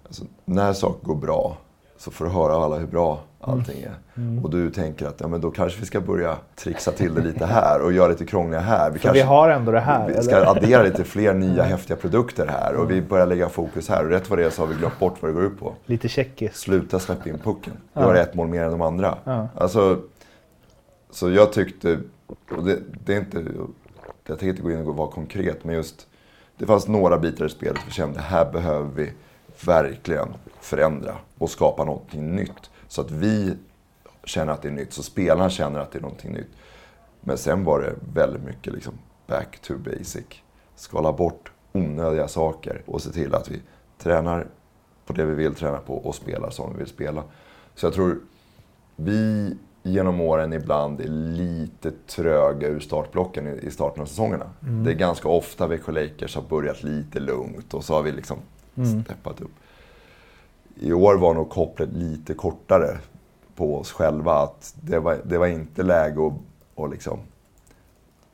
alltså, när saker går bra så får du höra alla hur bra allting är. Och du tänker att ja, men då kanske vi ska börja trixa till det lite här och göra lite krångligare här. Vi För vi har ändå det här. vi ska eller? addera lite fler nya häftiga produkter här och vi börjar lägga fokus här. Och rätt vad det är så har vi glömt bort vad det går ut på. Lite tjeckiskt. Sluta släppa in pucken. Gör ett mål mer än de andra. Ja. Alltså, så jag tyckte, och det, det är inte, jag tänker inte gå in och vara konkret, men just det fanns några bitar i spelet vi kände här behöver vi verkligen förändra och skapa någonting nytt. Så att vi känner att det är nytt, så spelarna känner att det är någonting nytt. Men sen var det väldigt mycket liksom back to basic. Skala bort onödiga saker och se till att vi tränar på det vi vill träna på och spelar som vi vill spela. Så jag tror vi genom åren ibland är lite tröga ur startblocken i, starten av säsongerna. Det är ganska ofta Växjö Lakers har börjat lite lugnt och så har vi liksom steppat upp. I år var nog kopplet lite kortare på oss själva. Att det, var, det var inte läge att, att liksom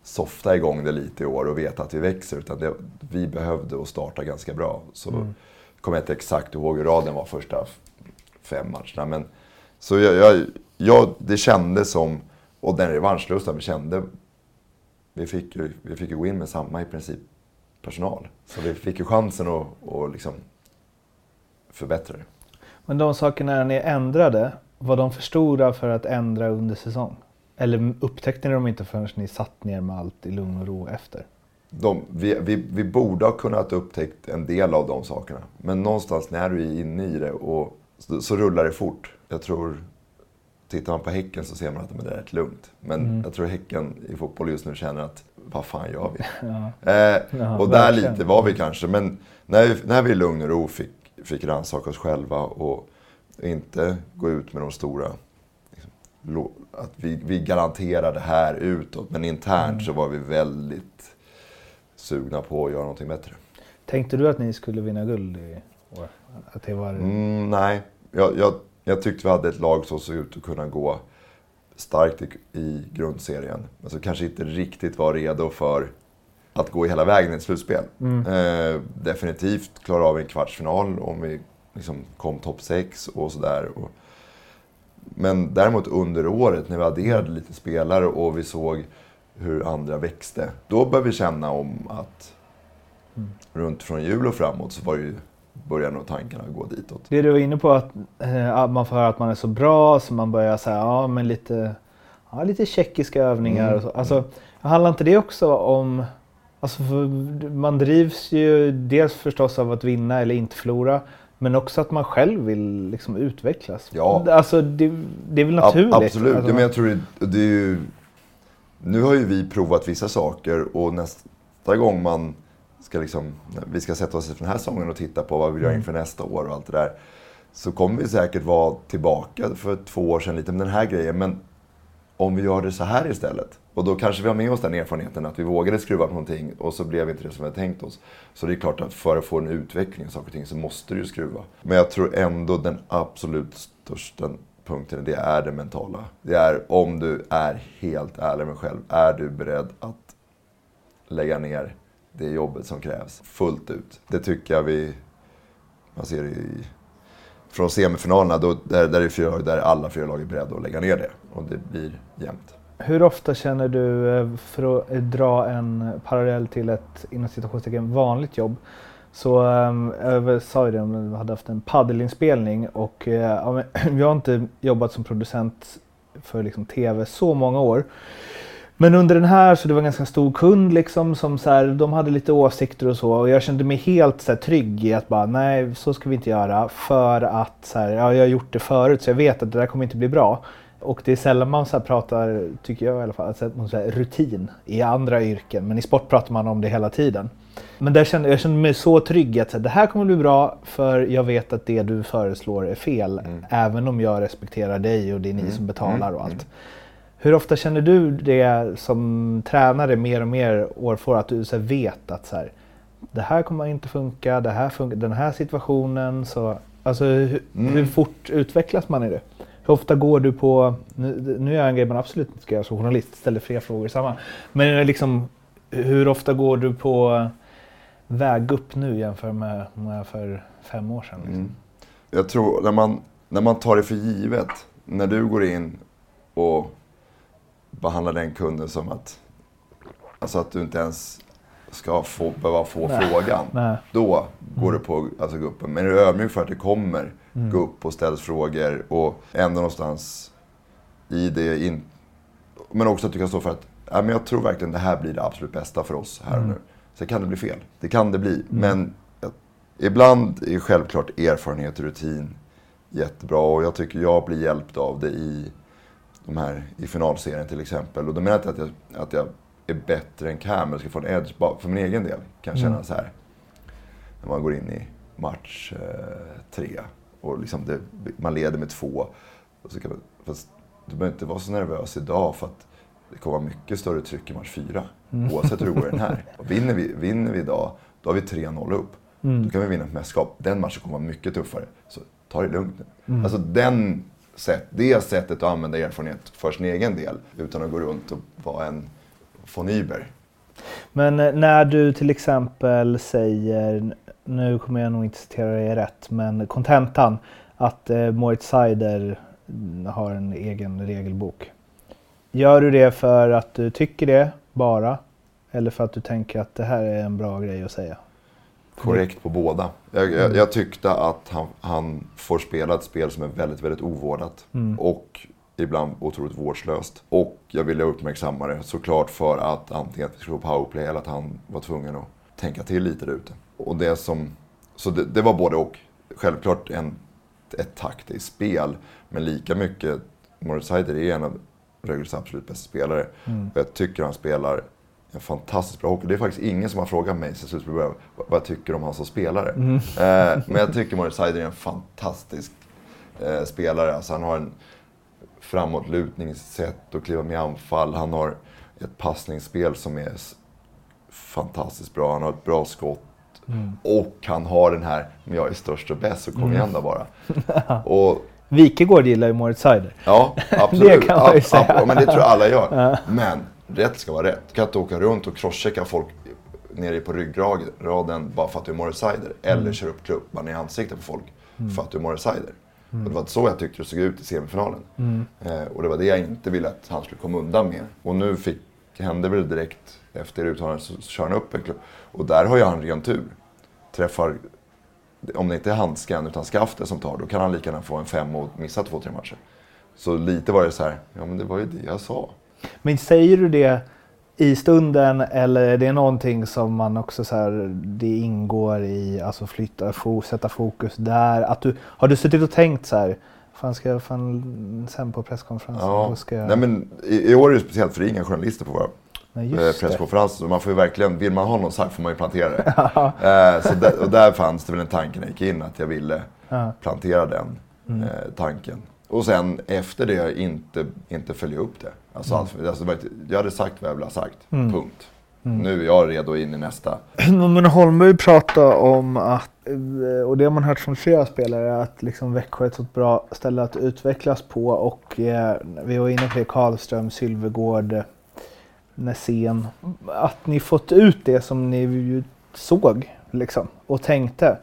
softa igång det lite i år och veta att vi växer. Utan det, vi behövde att starta ganska bra. Så kommer jag inte exakt ihåg hur raden var första fem matcherna. Men, så jag, jag, jag, det kändes som, och den revanschlusten vi kände, vi fick, ju, vi fick ju gå in med samma i princip personal. Så vi fick ju chansen att, att liksom förbättra det. Men de sakerna ni ändrade, var de för stora för att ändra under säsong? Eller upptäckte ni dem inte förrän ni satt ner med allt i lugn och ro efter? De, vi, vi, vi borde ha kunnat upptäckt en del av de sakerna. Men någonstans när du är inne i det och så, så rullar det fort. Jag tror, tittar man på Häcken så ser man att det är rätt lugnt. Men jag tror Häcken i fotboll just nu känner att vad fan gör vi? *laughs* Ja. Eh, Ja, och där verkligen. lite var vi kanske. Men när, vi- när vi i lugn och ro fick, fick rannsaka oss själva och inte gå ut med de stora... Liksom, att vi, vi garanterar det här utåt, men internt Mm. så var vi väldigt sugna på att göra någonting bättre. Tänkte du att ni skulle vinna guld i år? Att det var... Mm, nej, jag, jag, jag tyckte vi hade ett lag som såg ut att kunna gå starkt i, grundserien. Men som kanske inte riktigt var redo för att gå hela vägen i ett slutspel. Eh, definitivt klara av en kvartsfinal om vi liksom kom topp 6 och sådär. Men däremot under året när vi adderade lite spelare och vi såg hur andra växte. Då började vi känna om att runt från jul och framåt så var ju, började nog tankarna gå ditåt. Det du var inne på att eh, att man får höra att man är så bra så man börjar säga ja men lite, ja, lite tjeckiska övningar Mm. och så. Alltså, handlar inte det också om Alltså man drivs ju dels förstås av att vinna eller inte förlora. Men också att man själv vill liksom utvecklas. Ja. Alltså det, det är väl naturligt. absolut, Alltså, ja, men jag tror det, det är ju... Nu har ju vi provat vissa saker och nästa gång man ska liksom... Vi ska sätta oss i den här säsongen och titta på vad vi gör inför nästa år och allt det där. Så kommer vi säkert vara tillbaka för två år sedan lite med den här grejen. Men om vi gör det så här istället. Och då kanske vi har med oss den erfarenheten att vi vågade skruva på någonting och så blev inte det som vi hade tänkt oss. Så det är klart att för att få en utveckling i saker och ting så måste du ju skruva. Men jag tror ändå den absolut största punkten det är det mentala. Det är om du är helt ärlig med dig själv. Är du beredd att lägga ner det jobbet som krävs fullt ut? Det tycker jag vi... Man ser i från semifinalerna, då, där, där, är fyra, där är alla fyra lag är beredda att lägga ner det. Och det blir jämnt. Hur ofta känner du, eh, för att eh, dra en parallell till ett inom citationstecken vanligt jobb, så eh, jag sa ju det om vi hade haft en paddelinspelning och ja, men, *clears throat* jag har inte jobbat som producent för liksom, tv så många år. Men under den här så det var en ganska stor kund liksom som så här, de hade lite åsikter och så och jag kände mig helt så här, trygg i att bara nej så ska vi inte göra för att så här, ja, jag har gjort det förut så jag vet att det där kommer inte bli bra. Och det är sällan man så pratar, tycker jag i alla fall, alltså, om så rutin i andra yrken. Men i sport pratar man om det hela tiden. Men där kände, jag kände mig så trygg att så det här kommer bli bra för jag vet att det du föreslår är fel. Även om jag respekterar dig och det är ni som betalar och allt. Hur ofta känner du det som tränare mer och mer år för år att du så vet att så här, det här kommer inte funka, det här funkar, den här situationen. Så, alltså, hur, hur fort utvecklas man i det? Hur ofta går du på, nu, nu är jag en grej man absolut inte ska göra som journalist, ställer fler frågor samma. Men liksom, hur ofta går du på väg upp nu jämfört med, med för fem år sedan? Liksom? Mm. Jag tror när man, när man tar det för givet, när du går in och behandlar den kunden som att, alltså att du inte ens ska få, behöva få Nej. frågan. Nej. Då går du på alltså, gå upp. Men är du ödmjuk för att det kommer, gå upp och ställs frågor och ändå någonstans i det in, Men också att du kan stå för att ja, men jag tror verkligen det här blir det absolut bästa för oss här och nu. Sen kan det bli fel. Det kan det bli. Men jag, ibland är självklart erfarenhet och rutin jättebra. Och jag tycker jag blir hjälpt av det i, de här, i finalserien till exempel. Och då menar jag inte att jag, att jag är bättre än Cam, eller ska få en edge. För min egen del kan jag känna så här. När man går in i match eh, tre och liksom det, man leder med två. Och så kan man, fast du behöver inte vara så nervös idag för att det kommer vara mycket större tryck i match fyra. Oavsett hur det går i den här. *laughs* Och vinner, vi, vinner vi idag, då har vi 3-0 upp. Då kan vi vinna ett mästerskap. Den matchen kommer vara mycket tuffare. Så ta det lugnt nu. Alltså den sätt, det sättet att använda erfarenhet för sin egen del. Utan att gå runt och vara en von Iber. Men eh, när du till exempel säger, nu kommer jag nog inte citera dig rätt, men kontentan att eh, Moritz Seider mm, har en egen regelbok. Gör du det för att du tycker det bara? Eller för att du tänker att det här är en bra grej att säga? Korrekt på båda. Jag, jag, jag tyckte att han, han får spela ett spel som är väldigt, väldigt ovårdat. Och ibland otroligt vårdslöst. Och jag ville uppmärksamma det såklart för att antingen att vi skulle få powerplay eller att han var tvungen att tänka till lite där ute. Och det som... Så det, det var både och. Självklart en, ett taktiskt spel, men lika mycket... Moritz Seider är en av Rögles absolut bästa spelare. Och jag tycker han spelar en fantastiskt bra hockey. Det är faktiskt ingen som har frågat mig sen slutspelet vad jag tycker om han som spelare. Eh, men jag tycker Moritz Seider är en fantastisk eh, spelare. Alltså han har en framåtlutningssätt att kliva med anfall. Han har ett passningsspel som är fantastiskt bra. Han har ett bra skott. Och han har den här, men jag är störst och bäst så kom igen då bara. *laughs* Och Wikegård gillar ju Moritz Seider. Ja, *laughs* absolut. Det kan man ju Ja, säga. ja, men det tror jag alla gör. Men rätt ska vara rätt. Du kan inte åka runt och crosschecka folk nere på ryggraden bara för att du är Morris Seider. Mm. Eller köra upp klubban i ansiktet på folk för att du är Morris Seider. Och det var så jag tyckte det såg ut i semifinalen. Mm. Eh, och det var det jag inte ville att han skulle komma undan med. Och nu fick, hände väl direkt efter uttalandet så, så kör han upp en klubb. Och där har ju han ren tur. Träffar om det inte är handsken utan skaftet som tar, då kan han lika gärna få en fem och missa två, tre matcher. Så lite var det så här, ja men det var ju det jag sa. Men säger du det i stunden eller är det någonting som man också så här, det ingår i, alltså flytta, sätta fokus där? Att du, har du suttit och tänkt så här, fan ska jag fan sen på presskonferensen, Ja. ska jag... Nej, men i, I år är det speciellt för det är inga journalister på våra Nej, eh, presskonferenser. Man får ju verkligen, vill man ha någon sagt får man ju plantera det. *laughs* eh, så där, och där fanns det väl en tanke när jag gick in att jag ville Ja. plantera den eh, tanken. Och sen efter det inte, inte följa upp det. Alltså, allt, alltså, jag hade sagt vad jag ville ha sagt. Punkt. Nu är jag redo in i nästa. *clears throat* Men Holmberg pratade om att, eh, och det har man hört från flera spelare, att liksom Växjö är ett så bra ställe att utvecklas på. Och eh, vi var inne på det, Karlström, Sylvegård, eh, Nässén. Att ni fått ut det som ni ju såg liksom, och tänkte.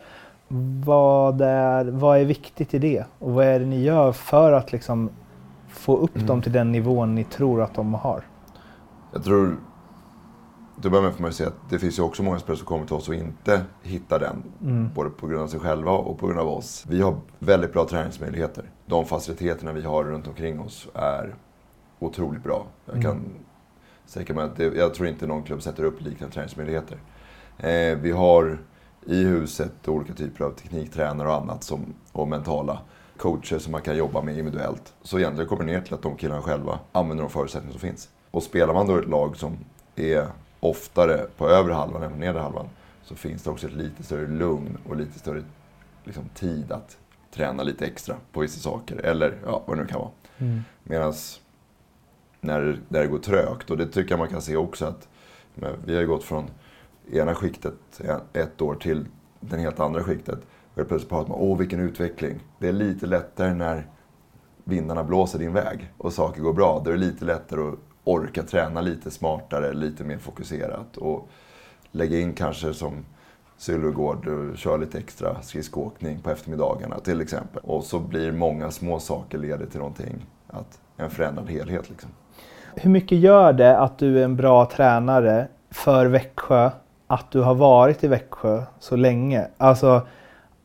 Vad är, vad är viktigt i det? Och vad är det ni gör för att liksom få upp dem till den nivån ni tror att de har? Jag tror, till att börja med får man ju säga att det finns ju också många spelare som kommer till oss och inte hittar den. Både på grund av sig själva och på grund av oss. Vi har väldigt bra träningsmöjligheter. De faciliteterna vi har runt omkring oss är otroligt bra. Jag kan säga mig att det, jag tror inte någon klubb sätter upp liknande träningsmöjligheter. Eh, vi har i huset olika typer av tekniktränare och annat som, och mentala coacher som man kan jobba med individuellt. Så egentligen kommer det ner till att de killarna själva använder de förutsättningar som finns. Och spelar man då ett lag som är oftare på övre halvan än på nedre halvan så finns det också ett lite större lugn och lite större liksom, tid att träna lite extra på vissa saker. Eller ja, vad det nu kan vara. Medan när, när det går trögt, och det tycker jag man kan se också att vi har gått från ena skiktet ett år till det helt andra skiktet. Och helt plötsligt pratar man åh vilken utveckling. Det är lite lättare när vindarna blåser din väg och saker går bra. Då är det lite lättare att orka träna lite smartare, lite mer fokuserat. Och lägga in kanske som Sylvegård eh, och köra lite extra skridskoåkning på eftermiddagarna till exempel. Och så blir många små saker leder till någonting, att en förändrad helhet liksom. Hur mycket gör det att du är en bra tränare för Växjö, att du har varit i Växjö så länge? Alltså,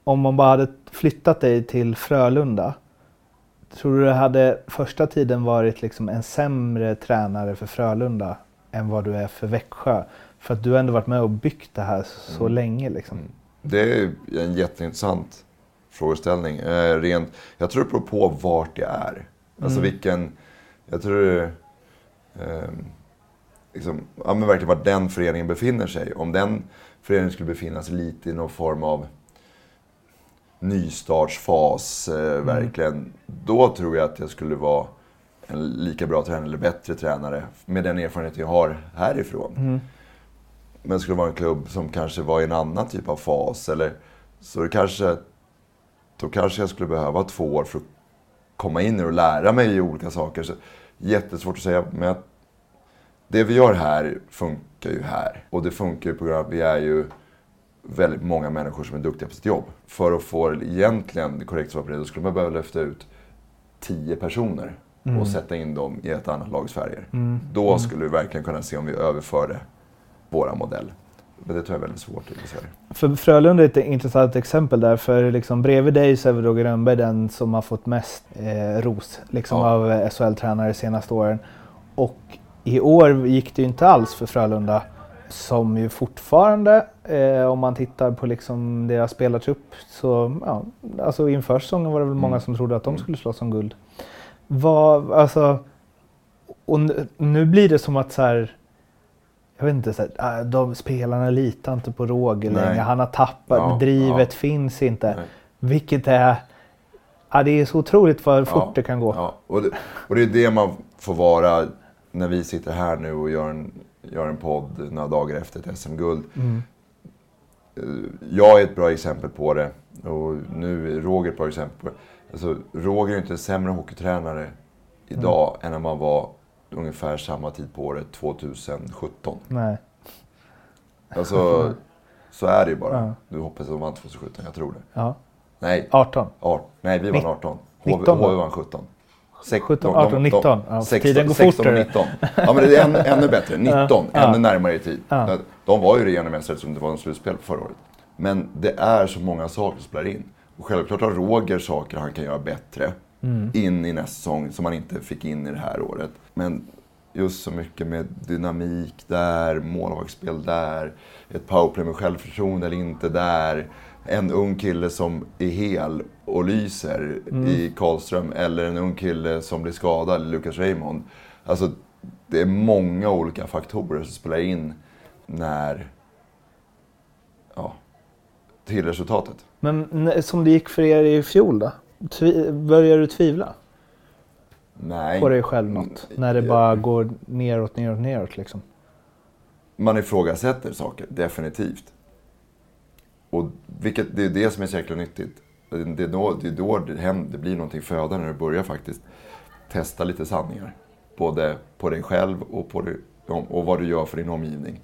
om man bara hade flyttat dig till Frölunda, tror du det hade första tiden varit liksom en sämre tränare för Frölunda än vad du är för Växjö? För att du har ändå varit med och byggt det här så länge. Liksom. Det är en jätteintressant frågeställning. Eh, rent, jag tror det beror på vart jag är. Alltså vilken... Jag tror det... Eh, liksom, ja, men verkligen vart den föreningen befinner sig. Om den föreningen skulle befinna sig lite i någon form av nystartsfas, eh, verkligen. Då tror jag att jag skulle vara en lika bra tränare eller bättre tränare med den erfarenhet jag har härifrån. Men skulle det vara en klubb som kanske var i en annan typ av fas eller så kanske, då kanske jag skulle behöva två år för att komma in och lära mig olika saker. Så, jättesvårt att säga, men att det vi gör här funkar ju här. Och det funkar ju på grund av att vi är ju väldigt många människor som är duktiga på sitt jobb. För att få egentligen det korrekta svaret på det, då skulle man behöva lyfta ut tio personer och sätta in dem i ett annat lags färger. Då skulle vi verkligen kunna se om vi överförde våra modell. Men det tror jag är väldigt svårt i Sverige. För Frölunda är ett intressant exempel där. För liksom bredvid dig så är väl Roger Rönnberg den som har fått mest eh, ros liksom, Ja. av SHL-tränare de senaste åren. Och i år gick det ju inte alls för Frölunda. Som ju fortfarande, eh, om man tittar på liksom deras spelartrupp, så ja, alltså inför säsongen var det väl många som trodde att de skulle slåss om guld. Vad, alltså, och nu, nu blir det som att så här, jag vet inte, så här, äh, de spelarna litar inte på Roger längre. Han har tappat, Ja, drivet ja. finns inte. Nej. Vilket är, ja, det är så otroligt vad fort Ja, det kan gå. Och, det, och det är det man får vara när vi sitter här nu och gör en, gör en podd några dagar efter ett SM-guld. Mm. Eh, Jag är ett bra exempel på det och nu är Roger ett bra exempel på det. Alltså, Roger är inte en sämre hockeytränare idag än när man var ungefär samma tid på året, 2017. Nej. Alltså, så är det ju bara. Ja. Hoppas att de vann 2017, jag tror det. Ja. Nej, 18. 18. Nej vi vann Nitt- 18. HV, 19 då? HV vann 17. Sex- 17, de- de- 18, de- 19. Ja, 16, tiden går 16 och fortare. 19. Ja men det är ännu, ännu bättre. 19, Ja. ännu närmare i tid. Ja. De var ju regerande mästare som det var en slutspel förra året. Men det är så många saker som spelar in. Och självklart har Roger saker han kan göra bättre Mm. in i nästa säsong som han inte fick in i det här året. Men just så mycket med dynamik där, målvaktsspel där, ett powerplay med självförtroende eller inte där. En ung kille som är hel och lyser i Karlström eller en ung kille som blir skadad, Lucas Raymond. Alltså, det är många olika faktorer som spelar in när... Ja, till resultatet. Men som det gick för er i fjol då? Tvi- börjar du tvivla Nej. på dig själv något? När det bara går neråt, neråt, neråt liksom? man ifrågasätter saker, definitivt. Och vilket, det är det som är så jäkla nyttigt. Det är då det, är då det, händer, det blir någonting föda när du börjar faktiskt testa lite sanningar. Både på dig själv och, på dig, och vad du gör för din omgivning.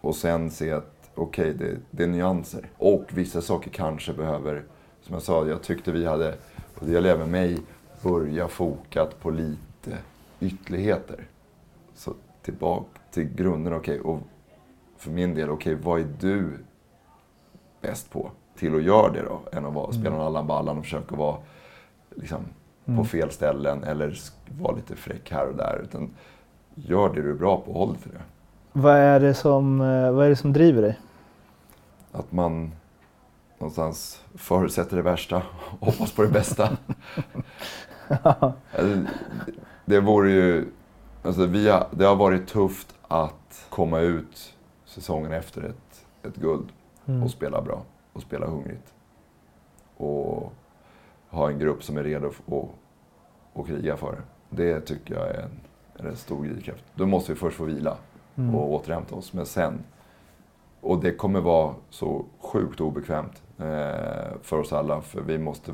Och sen se att okej, det, det är nyanser. Och vissa saker kanske behöver, som jag sa, jag tyckte vi hade, och det gäller även mig, börja fokat på lite ytterligheter. Så tillbaka till grunden, okej, och för min del, okej, vad är du bäst på? Till att göra det då, än att vara, spela någon Allan Ballan och försöka vara liksom, på fel ställen eller vara lite fräck här och där. Utan gör det du är bra på och håll till det. Vad är det som, eh, vad är det som driver dig? Att man någonstans förutsätter det värsta och hoppas på det bästa. *laughs* Alltså, det vore ju... Alltså vi har, det har varit tufft att komma ut säsongen efter ett, ett guld och spela bra och spela hungrigt. Och ha en grupp som är redo att, kriga för det. Det tycker jag är en, en stor drivkraft. Då måste vi först få vila och återhämta oss. Men sen, och det kommer vara så sjukt obekvämt eh, för oss alla. För vi måste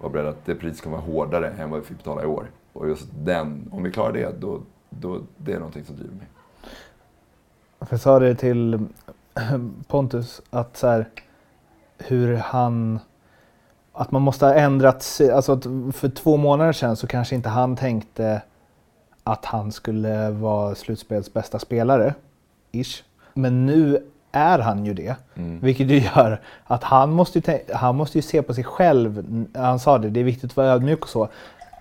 vara beredda att det priset kommer vara hårdare än vad vi fick betala i år. Och just den, om vi klarar det, då, då det är någonting som driver mig. För jag sa det till *clears throat* Pontus att så här, hur han att man måste ha ändrat sig. Alltså att för två månader sedan så kanske inte han tänkte att han skulle vara slutspels bästa spelare. Ish. Men nu är han ju det. Vilket ju gör att han måste, han måste ju se på sig själv. Han sa det, det är viktigt att vara ödmjuk och så.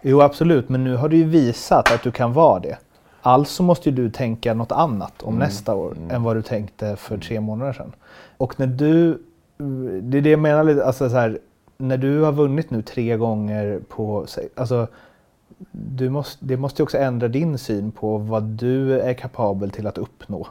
Jo absolut, men nu har du ju visat att du kan vara det. Alltså måste du tänka något annat om nästa år än vad du tänkte för tre månader sedan. Och när du, det är det jag menar lite, alltså så här, när du har vunnit nu tre gånger på, alltså du måste, det måste ju också ändra din syn på vad du är kapabel till att uppnå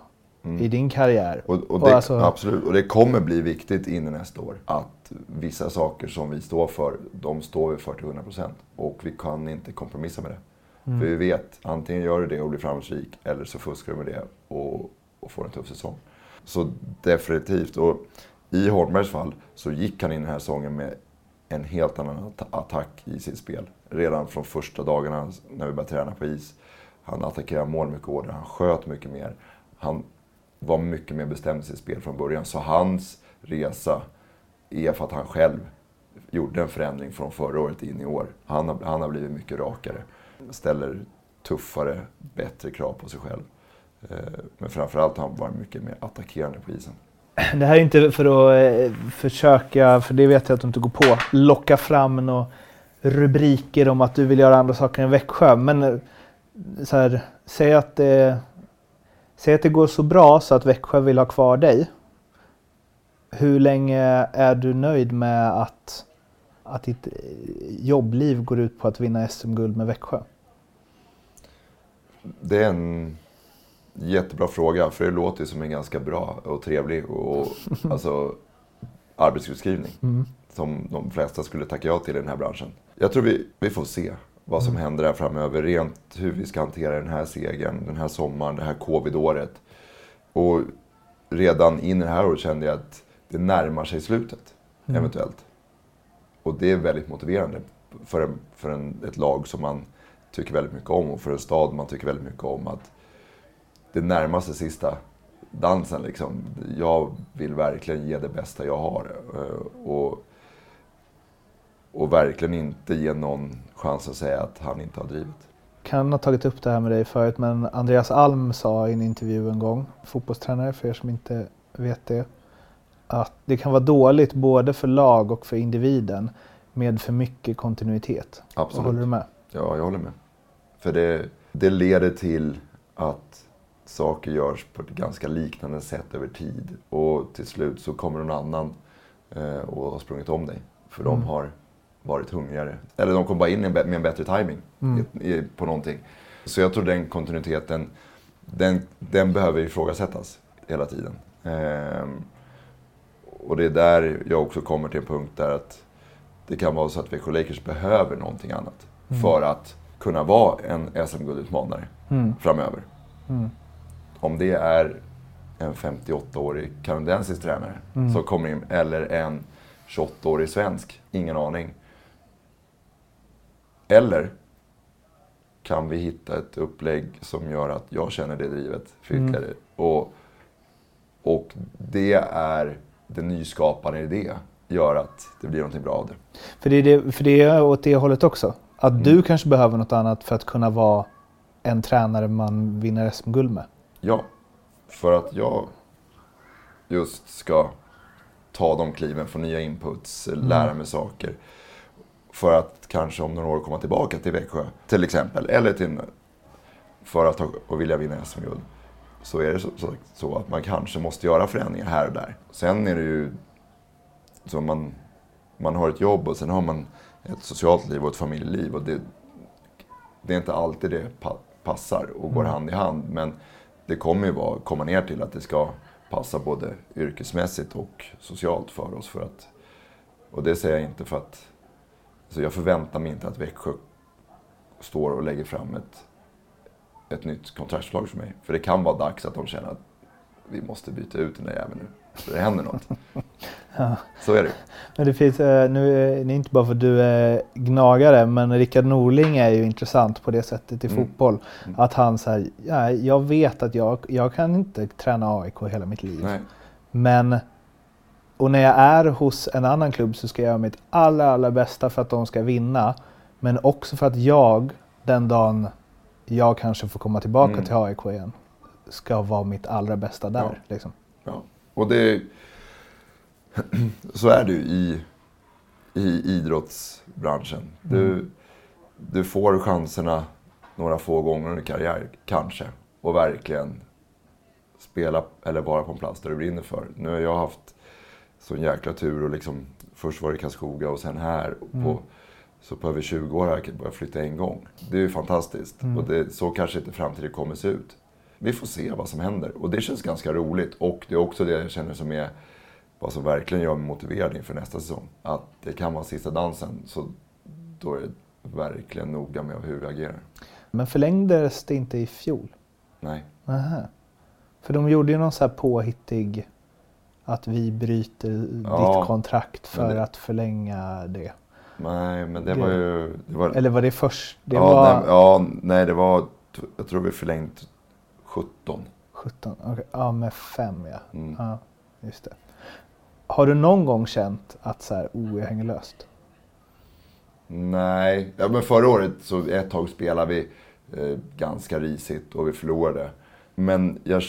i din karriär. Och, och det, alltså- Absolut, och det kommer bli viktigt in i nästa år. Att vissa saker som vi står för, de står vi för till 100%. Och vi kan inte kompromissa med det. Mm. För vi vet, antingen gör du det och blir framgångsrik, eller så fuskar du med det och, och får en tuff säsong. Så definitivt. Och i Holmbergs fall så gick han in i den här säsongen med en helt annan attack i sitt spel. Redan från första dagarna när vi började träna på is. Han attackerade mål mycket hårdare, han sköt mycket mer. Han var mycket mer bestämd i sitt spel från början. Så hans resa är för att han själv gjorde en förändring från förra året in i år. Han har, han har blivit mycket rakare. Ställer tuffare, bättre krav på sig själv. Eh, men framförallt har han varit mycket mer attackerande på isen. Det här är inte för att eh, försöka, för det vet jag att du inte går på, locka fram några rubriker om att du vill göra andra saker än Växjö. Men eh, så här, säg att det, säg att det går så bra så att Växjö vill ha kvar dig. Hur länge är du nöjd med att, att ditt jobbliv går ut på att vinna SM-guld med Växjö? Det är en, Jättebra fråga, för det låter ju som en ganska bra och trevlig och, *laughs* alltså, arbetsbeskrivning. Mm. Som de flesta skulle tacka ja till i den här branschen. Jag tror vi, vi får se vad som händer här framöver. Rent hur vi ska hantera den här segern, den här sommaren, det här covid-året. Och redan in i det här året kände jag att det närmar sig slutet, eventuellt. Och det är väldigt motiverande för, en, för en, ett lag som man tycker väldigt mycket om och för en stad man tycker väldigt mycket om. Att det närmaste sista dansen liksom. Jag vill verkligen ge det bästa jag har. eh, Och, och verkligen inte ge någon chans att säga att han inte har drivit. Kan ha tagit upp det här med dig förut, men Andreas Alm sa i en intervju en gång, fotbollstränare för er som inte vet det, att det kan vara dåligt både för lag och för individen med för mycket kontinuitet. Absolut. Håller du med? Ja, jag håller med. För det, det leder till att saker görs på ett ganska liknande sätt över tid. Och till slut så kommer någon annan eh, och har sprungit om dig. För de har varit hungrigare. Eller de kom bara in med en bättre timing i, i, på någonting. Så jag tror den kontinuiteten, den, den behöver ifrågasättas hela tiden. Ehm, och det är där jag också kommer till en punkt där att det kan vara så att Växjö Lakers behöver någonting annat. För att kunna vara en SM-guldutmanare framöver. Om det är en 58-årig kanadensisk tränare som kommer in, eller en 28-årig svensk, ingen aning. Eller kan vi hitta ett upplägg som gör att jag känner det drivet för ytterligare. Och, och det är det nyskapande i det gör att det blir någonting bra av det. För det är, det, för det är åt det hållet också. Att Mm. du kanske behöver något annat för att kunna vara en tränare man vinner SM-guld med. Ja, för att jag just ska ta de kliven, få nya inputs, lära mig saker. För att kanske om några år komma tillbaka till Växjö, till exempel. Eller till, för att och vilja vinna SM-guld. Så är det så, så, så att man kanske måste göra förändringar här och där. Sen är det ju så man, man har ett jobb och sen har man ett socialt liv och ett familjeliv. Och det, det är inte alltid det pa passar och går hand i hand. Men det kommer ju vara, komma ner till att det ska passa både yrkesmässigt och socialt för oss. För att, och det säger jag inte för att... Så jag förväntar mig inte att Växjö står och lägger fram ett, ett nytt kontraktsförslag för mig. För det kan vara dags att de känner att vi måste byta ut den där jäveln nu. Så det händer något. *laughs* Så är det. Men det finns, eh, nu är det inte bara för att du är gnagare, men Rickard Norling är ju intressant på det sättet i Mm. fotboll. Att han säger, ja, jag vet att jag, jag kan inte träna AIK hela mitt liv. Nej. Men, och när jag är hos en annan klubb så ska jag göra mitt allra, allra bästa för att de ska vinna. Men också för att jag, den dagen jag kanske får komma tillbaka Mm. till AIK igen, ska vara mitt allra bästa där. Ja. Liksom. Ja. Och det... *clears throat* Så är ju i, i idrottsbranschen. Du, du får chanserna några få gånger under karriär, kanske. Och verkligen spela eller vara på en plats där du brinner för. Nu har jag haft sån jäkla tur och liksom först var det i Karlskoga och sen här. Och på, Så på över 20 år har jag börjat flytta en gång. Det är ju fantastiskt. Och det, så kanske inte framtiden kommer se ut. Vi får se vad som händer. Och det känns ganska roligt. Och det är också det jag känner som är vad som verkligen gör mig motiverad inför nästa säsong. Att det kan vara sista dansen. Så då är det verkligen noga med hur vi agerar. Men förlängdes det inte i fjol? Nej. Aha. För de gjorde ju någon så här påhittig att vi bryter Ja, ditt kontrakt för det- att förlänga det. Nej, men det Det- var ju... Det var, Eller var det först? Det ja, var nej, ja, nej, det var... Jag tror vi förlängt 17. 17? Okej, Ja, med fem ja. Mm. ja. Just det. Har du någon gång känt att så här, oh, jag hänger löst? Nej, ja, men förra året så ett tag spelade vi eh, ganska risigt och vi förlorade. Men jag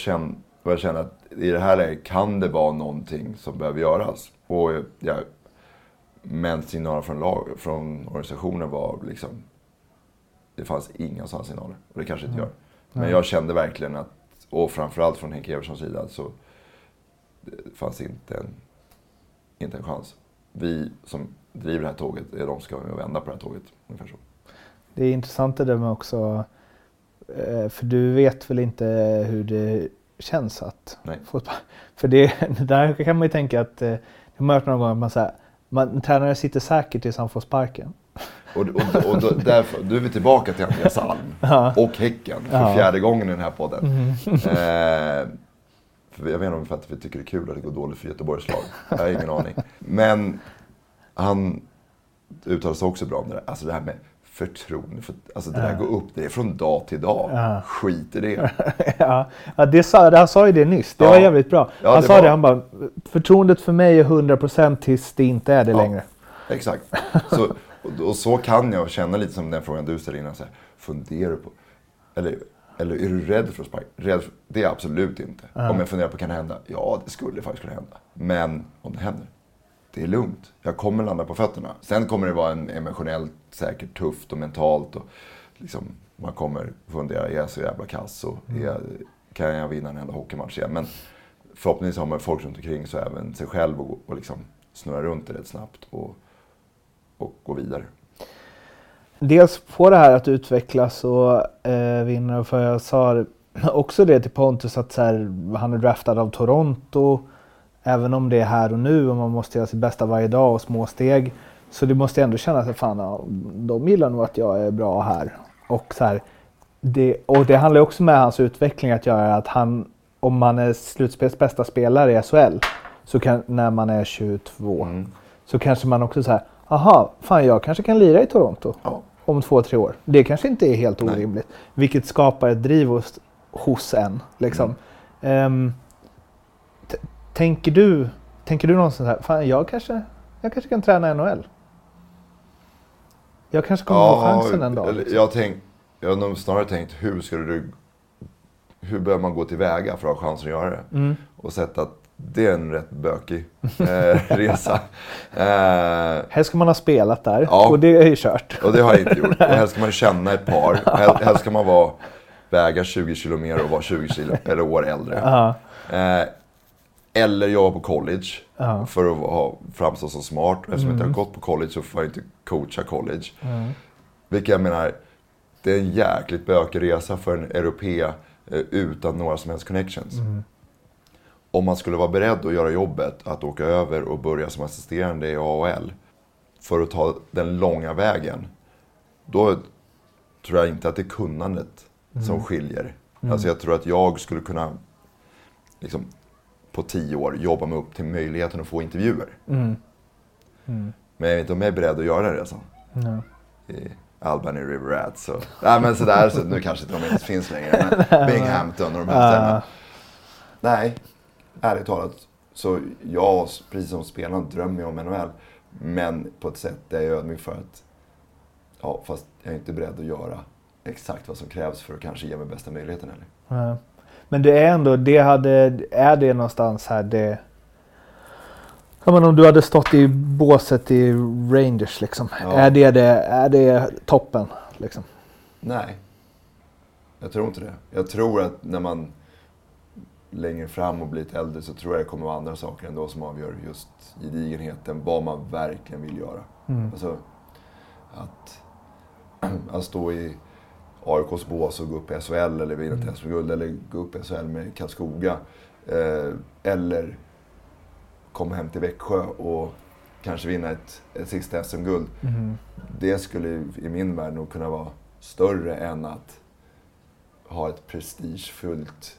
och jag känner att i det här läget kan det vara någonting som behöver göras. Och jag, men signaler från, lag, från organisationen var liksom... Det fanns inga sådana signaler. Och det kanske inte gör. Men jag kände verkligen att, och framförallt från Henke Evertssons sida, så det fanns inte en, inte en chans. Vi som driver det här tåget är de som ska vända på det här tåget. Ungefär så. Det är intressant det där med också Eh, För du vet väl inte hur det känns att Nej. spark? För det, *laughs* där kan man ju tänka att, eh, det har man hört någon gång att man, så här, man, tränare sitter säkert tills han får sparken. Och, och, och då, *laughs* därför, då är vi tillbaka till Andreas Alm och Häcken för Ja. fjärde gången i den här podden. Eh, för jag vet inte om för att vi tycker det är kul att det går dåligt för Göteborgs lag. Jag har ingen aning. Men han uttalar sig också bra om det där. Alltså det här med förtroende. För, alltså det där går upp, det är från dag till dag. Skit i det. *laughs* ja, ja, det sa, han sa ju det nyss. Det Ja. var jävligt bra. Ja, han det sa var- det, han bara, förtroendet för mig är 100% tills det inte är det längre. Exakt. Så, och, och så kan jag känna lite som den frågan du ställde innan. Så här, funderar du på, eller, eller är du rädd för att sparka? Rädd för, det är jag absolut inte. Om jag funderar på kan det hända? Ja, det skulle faktiskt kunna hända. Men om det händer, det är lugnt. Jag kommer landa på fötterna. Sen kommer det vara en emotionellt säkert tufft och mentalt. Och liksom, man kommer fundera, är jag så jävla kass? Och jag, kan jag vinna en enda hockeymatch igen? Men förhoppningsvis har man folk runt omkring så även sig själv och, och liksom snurra runt det rätt snabbt och, och gå vidare. Dels få det här att utvecklas och eh, vinna. För jag sa också det till Pontus att så här, han är draftad av Toronto. Även om det är här och nu och man måste göra sitt bästa varje dag och små steg. Så det måste ändå kännas att fan, ja, de gillar nog att jag är bra här. Och, så här, det, och det handlar också med hans utveckling att göra att han, om man är slutspels bästa spelare i SHL, så kan, när man är 22, så kanske man också säger aha, fan jag kanske kan lira i Toronto Ja. om två, tre år. Det kanske inte är helt orimligt. Vilket skapar ett driv hos, hos en. Liksom. Ehm, t- tänker, du, tänker du någonstans här, fan jag kanske, jag kanske kan träna NHL? Jag kanske kommer få chansen en dag. liksom. Jag, tänk, jag har nog snarare tänkt hur skulle du... Hur bör man gå tillväga för att ha chansen att göra det? Mm. Och sett att det är en rätt bökig eh, *laughs* resa. Eh, Helst ska man ha spelat där Ja. och det är ju kört. och det har jag inte gjort. Och *laughs* helst ska man känna ett par. Helst ska man vara, väga 20 kilo mer och vara 20 kilo, eller år äldre. Ja. Eh, eller jobba på college. Ja. Mm. För att ha, framstå som smart. Eftersom jag inte har gått på college så får jag inte coacha college. Vilket jag menar, det är en jäkligt bökig resa för en europé eh, utan några som helst connections. Om man skulle vara beredd att göra jobbet, att åka över och börja som assisterande i AHL för att ta den långa vägen. Då tror jag inte att det är kunnandet som skiljer. Alltså jag tror att jag skulle kunna liksom, på tio år jobba mig upp till möjligheten att få intervjuer. Men jag vet inte om jag är beredd att göra den resan. I Albany River Rats. Så. Nej men sådär, så nu kanske inte de ens finns längre. Men *laughs* Binghamton och de här ställena. Nej, ärligt talat. Så jag, precis som spelarna, drömmer jag om NHL. Men på ett sätt där jag är ödmjuk för att, ja fast jag är inte beredd att göra exakt vad som krävs för att kanske ge mig bästa möjligheten heller. Men det är ändå, det hade, är det någonstans här det... Ja, men om du hade stått i båset i Rangers liksom. Ja. Är, det det, är det toppen? Liksom? Nej, jag tror inte det. Jag tror att när man längre fram och blir lite äldre så tror jag det kommer vara andra saker ändå som avgör just gedigenheten, vad man verkligen vill göra. Alltså, att, *clears throat* att stå i AIKs bås och gå upp i SHL eller vinna ett SM-guld eller gå upp i SHL med Karlskoga. Eh, eller komma hem till Växjö och kanske vinna ett, ett sista SM-guld. Det skulle i min värld nog kunna vara större än att ha ett prestigefullt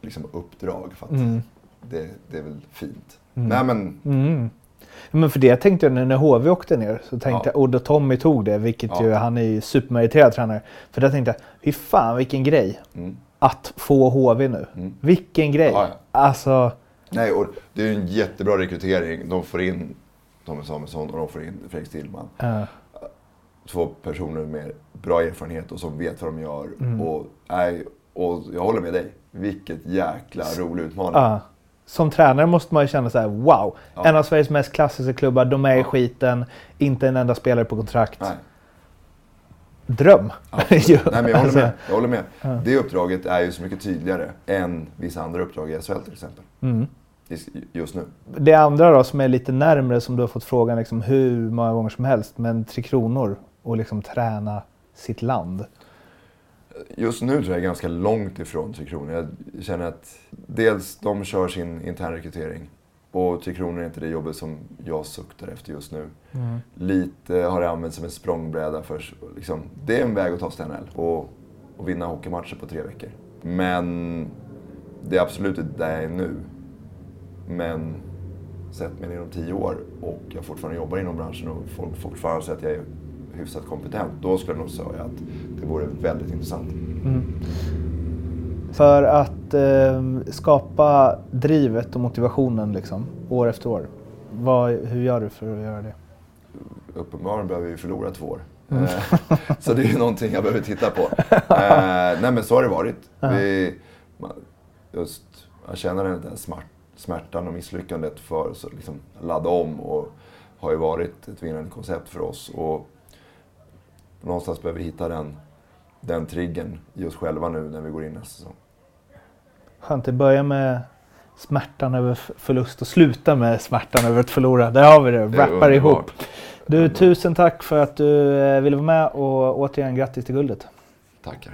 liksom, uppdrag. För att det, det är väl fint. Nej men, Mm. Men för det tänkte jag när HV åkte ner. Så tänkte Ja. jag, och då Tommy tog det, vilket Ja. ju, han är ju supermeriterad tränare. För där tänkte jag, fy fan vilken grej. Mm. Att få HV nu. Vilken grej. Ja, ja. Alltså, nej, och det är ju en jättebra rekrytering. De får in Tommy Samuelsson och de får in Fredrik Stillman. ja. Två personer med bra erfarenhet och som vet vad de gör. Mm. Och, nej, och jag håller med dig. Vilket jäkla rolig utmaning. Ja. Som tränare måste man ju känna så här: wow. Ja. En av Sveriges mest klassiska klubbar, de är i Ja. skiten, inte en enda spelare på kontrakt. Nej. Dröm! *laughs* Nej, men jag håller med. Jag håller med. Det uppdraget är ju så mycket tydligare än vissa andra uppdrag i SHL till exempel. Mm. Just- Just nu. Det andra då som är lite närmre som du har fått frågan liksom hur många gånger som helst. Men Tre Kronor och liksom träna sitt land. Just nu tror jag är ganska långt ifrån Tre Kronor. Jag känner att dels de kör sin internrekrytering och Tre Kronor är inte det jobbet som jag suktar efter just nu. Mm. Lite har det använts som en språngbräda för, liksom, det är en väg att ta sig till NHL och, och vinna hockeymatcher på tre veckor. Men det är absolut inte där jag är nu. Men sett mig inom tio år och jag fortfarande jobbar inom branschen och folk fortfarande säger att jag är hyfsat kompetent. Då skulle jag nog säga att det vore väldigt intressant. För att eh, skapa drivet och motivationen liksom, år efter år. Vad, hur gör du för att göra det? Uppenbarligen behöver vi förlora två år. Eh, så det är ju *laughs* någonting jag behöver titta på. *laughs* Eh, nej men så har det varit. Vi, man- just, jag känner den där smart, smärtan och misslyckandet för att liksom, ladda om och har ju varit ett vinnande koncept för oss. Och någonstans behöver hitta den, den triggern i oss själva nu när vi går in nästa säsong. Skönt, det börjar med smärtan över förlust och sluta med smärtan över att förlora. Där har vi det, Det rappar underbart. ihop. Du, tusen tack för att du eh, ville vara med och återigen grattis till guldet. Tackar.